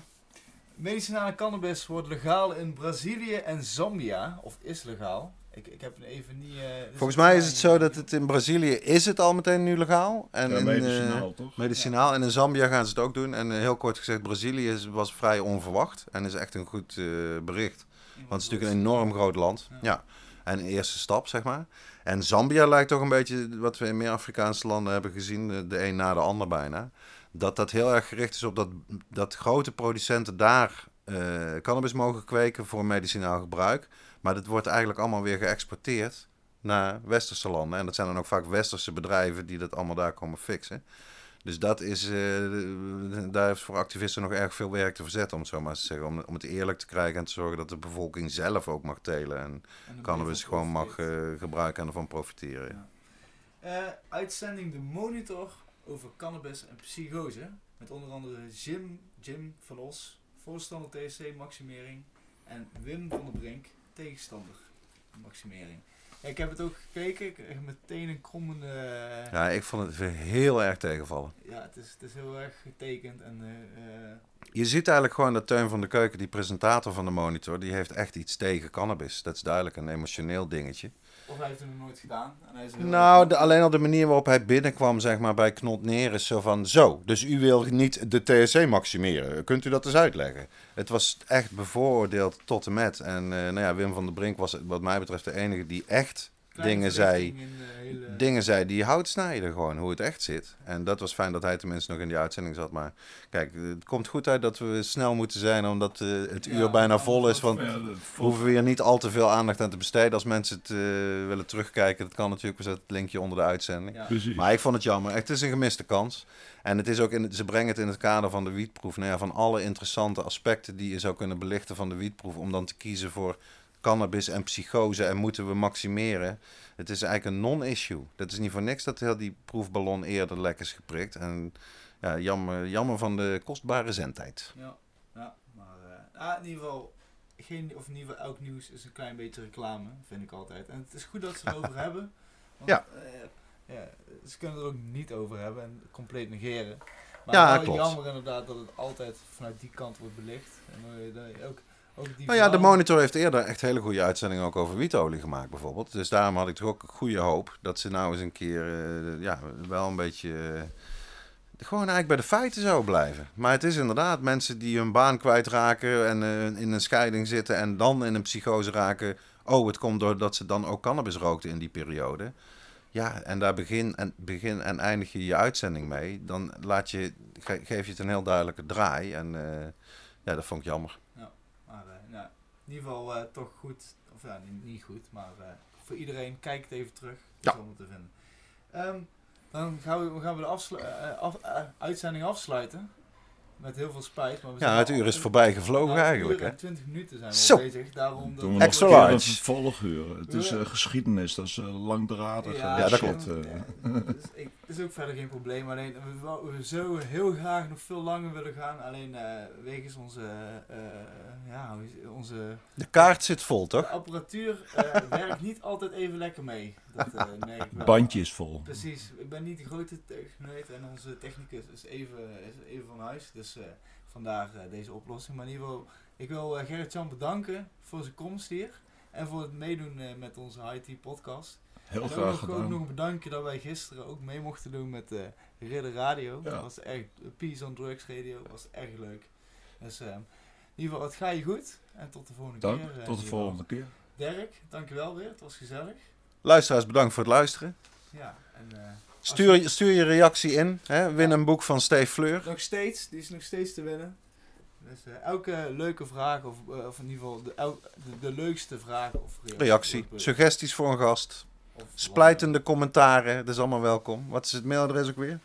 S2: Medicinale cannabis wordt legaal in Brazilië en Zambia, of is legaal. Ik, ik heb even niet... eh,
S1: Volgens mij is het zo dat het in Brazilië is het al meteen nu legaal. En
S3: Ja,
S1: in, eh,
S3: medicinaal toch?
S1: medicinaal. En in Zambia gaan ze het ook doen. En eh, heel kort gezegd, Brazilië is, was vrij onverwacht. En is echt een goed eh, bericht. Want het is natuurlijk een enorm groot land.
S2: Ja.
S1: Ja. En eerste stap, zeg maar. En Zambia lijkt toch een beetje wat we in meer Afrikaanse landen hebben gezien, de- een na de ander bijna. Dat dat heel erg gericht is op dat, dat grote producenten daar eh, cannabis mogen kweken voor medicinaal gebruik. Maar dat wordt eigenlijk allemaal weer geëxporteerd naar westerse landen. En dat zijn dan ook vaak westerse bedrijven die dat allemaal daar komen fixen. Dus dat is, eh, daar heeft voor activisten nog erg veel werk te verzetten, om het zo maar te zeggen. Om, om het eerlijk te krijgen en te zorgen dat de bevolking zelf ook mag telen. En cannabis gewoon mag eh, gebruiken en ervan profiteren. ja.
S2: Eh, uitzending De Monitor over cannabis en psychose. Met onder andere Jim, Jim Verlos, voorstander THC-maximering. En Wim van der Brink, tegenstander maximering. Ja, ik heb het ook gekeken, ik kreeg meteen een krommende... Ja,
S1: Ja, ik vond het heel erg tegenvallen.
S2: het, is, het is heel erg getekend en... eh, eh,
S1: Je ziet eigenlijk gewoon dat Teun van de Keuken, die presentator van de monitor, die heeft echt iets tegen cannabis. Dat is duidelijk een emotioneel dingetje.
S2: Of hij heeft het nog nooit gedaan. En hij is
S1: Nou, de, alleen al de manier waarop hij binnenkwam, zeg maar, bij Knot neer is zo van... Zo, dus u wil niet de THC maximeren. Kunt u dat eens uitleggen? Het was echt bevooroordeeld tot en met. En eh, nou ja, Wim van der Brink was wat mij betreft de enige die echt dingen zei...
S2: hele-
S1: dingen zei die hout snijden gewoon, hoe het echt zit. En dat was fijn dat hij tenminste nog in die uitzending zat. Maar kijk, het komt goed uit dat we snel moeten zijn, omdat eh, het
S2: Ja,
S1: uur bijna vol is. Want we hoeven we hier niet al te veel aandacht aan te besteden. Als mensen het eh, willen terugkijken, dat kan natuurlijk. We zetten het linkje onder de uitzending.
S2: Ja.
S3: Precies.
S1: Maar ik vond het jammer. Echt, Het is een gemiste kans. En het is ook in, ze brengen het in het kader van de wietproef. Nou ja, van alle interessante aspecten die je zou kunnen belichten van de wietproef. Om dan te kiezen voor cannabis en psychose en moeten we maximeren. Het is eigenlijk een non-issue. Dat is niet voor niks dat heel die proefballon eerder lek is geprikt. En ja, jammer, jammer van de kostbare zendtijd.
S2: Ja, ja maar eh, ah, in ieder geval, geen, of in ieder geval elk nieuws is een klein beetje reclame, vind ik altijd. En het is goed dat ze het erover hebben. Want,
S1: Ja.
S2: eh, ja. Ze kunnen er ook niet over hebben en compleet negeren. Maar
S1: Ja, klopt.
S2: jammer inderdaad dat het altijd vanuit die kant wordt belicht. En dat je ook,
S1: Nou ja, de Monitor heeft eerder echt hele goede uitzendingen ook over wietolie gemaakt bijvoorbeeld. Dus daarom had ik toch ook goede hoop dat ze nou eens een keer eh, ja, wel een beetje... eh, gewoon eigenlijk bij de feiten zou blijven. Maar het is inderdaad mensen die hun baan kwijtraken en eh, in een scheiding zitten en dan in een psychose raken. Oh, het komt doordat ze dan ook cannabis rookten in die periode. Ja, en daar begin en, begin en eindig je je uitzending mee. Dan laat je, ge- geef je het een heel duidelijke draai. En ja, dat vond ik jammer.
S2: In ieder geval eh, toch goed, of ja, niet, niet goed, maar eh, voor iedereen, kijk het even terug.
S1: Ja.
S2: allemaal te vinden. Ehm, dan gaan we, gaan we de afslu- af- eh, uitzending afsluiten. Met heel veel spijt. Maar we
S1: Ja, het uur is voorbij gevlogen
S2: nou,
S1: eigenlijk. Hè?
S2: en 20 minuten zijn we
S1: Zo.
S2: al bezig. Daarom dat
S3: Doen
S1: Extra large.
S3: vervolguur. Het is eh, geschiedenis, dat is eh, langdradig.
S2: Ja,
S1: Ja, dat klopt.
S3: eh.
S2: Ja, dus ik, is ook verder geen probleem. Alleen we, we zouden heel graag nog veel langer willen gaan. Alleen eh, wegens onze, eh, ja, onze
S1: De kaart zit vol,
S2: de
S1: toch?
S2: apparatuur eh, werkt niet altijd even lekker mee. Dat eh, merk ik wel.
S3: Bandje is vol.
S2: Precies, ik ben niet de grote techneut en onze technicus is even, is even van huis. Dus eh, vandaar eh, deze oplossing. Maar in ieder geval, ik wil Gerrit-Jan bedanken voor zijn komst hier. En voor het meedoen met onze IT podcast.
S3: Heel
S2: En ook
S3: graag
S2: nog, ook
S3: gedaan.
S2: nog bedanken dat wij gisteren ook mee mochten doen met de Ridder Radio.
S3: Ja.
S2: Dat was echt, Peace on Drugs Radio, was erg leuk. Dus in ieder geval, het ga je goed. En tot de volgende
S3: Dank,
S2: keer.
S3: tot de volgende keer.
S2: Dirk, dankjewel weer. Het was gezellig.
S1: Luisteraars, bedankt voor het luisteren.
S2: Ja, en eh,
S1: Stuur, stuur je reactie in. Hè? Win een boek van Steve Fleur.
S2: nog steeds, die is nog steeds te winnen. Dus eh, elke leuke vraag, of, eh, of in ieder geval de, el- de, de leukste vraag of
S1: Reactie. Suggesties voor een gast.
S2: of-
S1: Splijtende commentaren. Dat is allemaal welkom. Wat is het mailadres ook weer?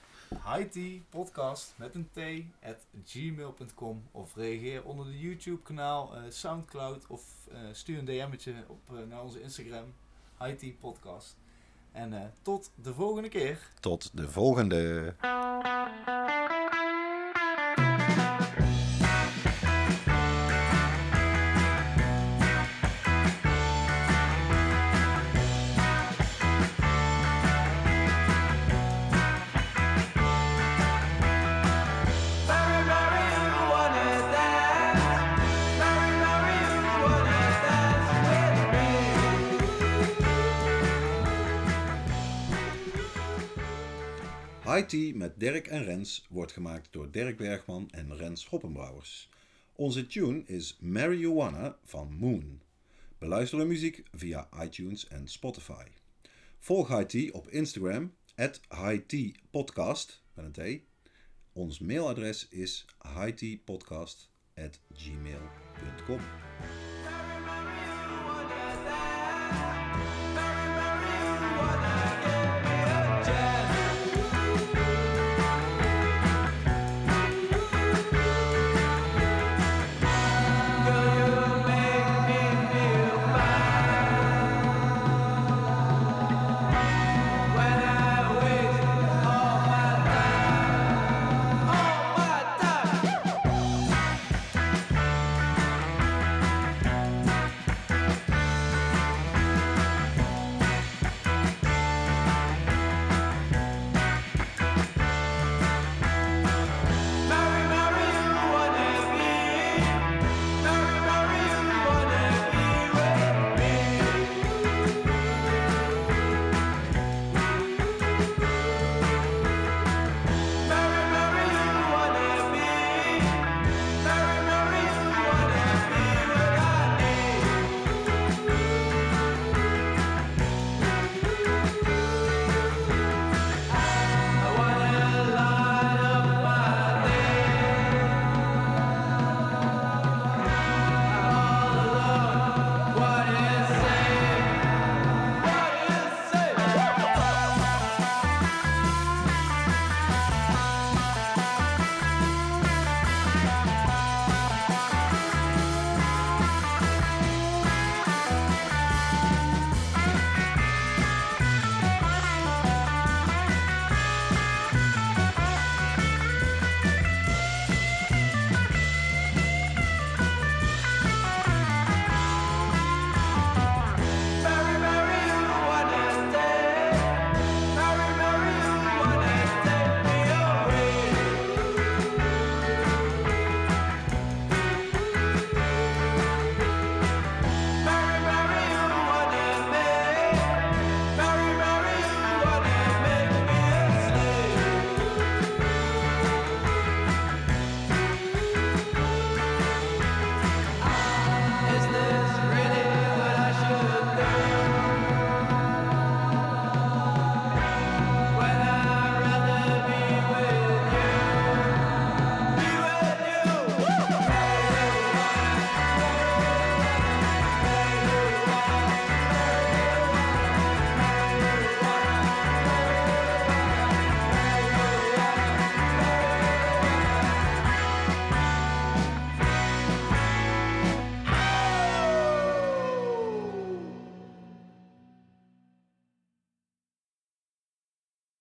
S2: podcast met een t at gmail.com of reageer onder de YouTube kanaal, Soundcloud of stuur een DM'tje op naar onze Instagram IT Podcast. En eh, tot de volgende keer.
S1: Tot de volgende. Tea met Dirk en Rens wordt gemaakt door Dirk Bergman en Rens Hoppenbrouwers. Onze tune is Marijuana van Moon. Beluister de muziek via iTunes en Spotify. Volg Tea op Instagram, at met een T. Ons mailadres is highteapodcast at gmail.com.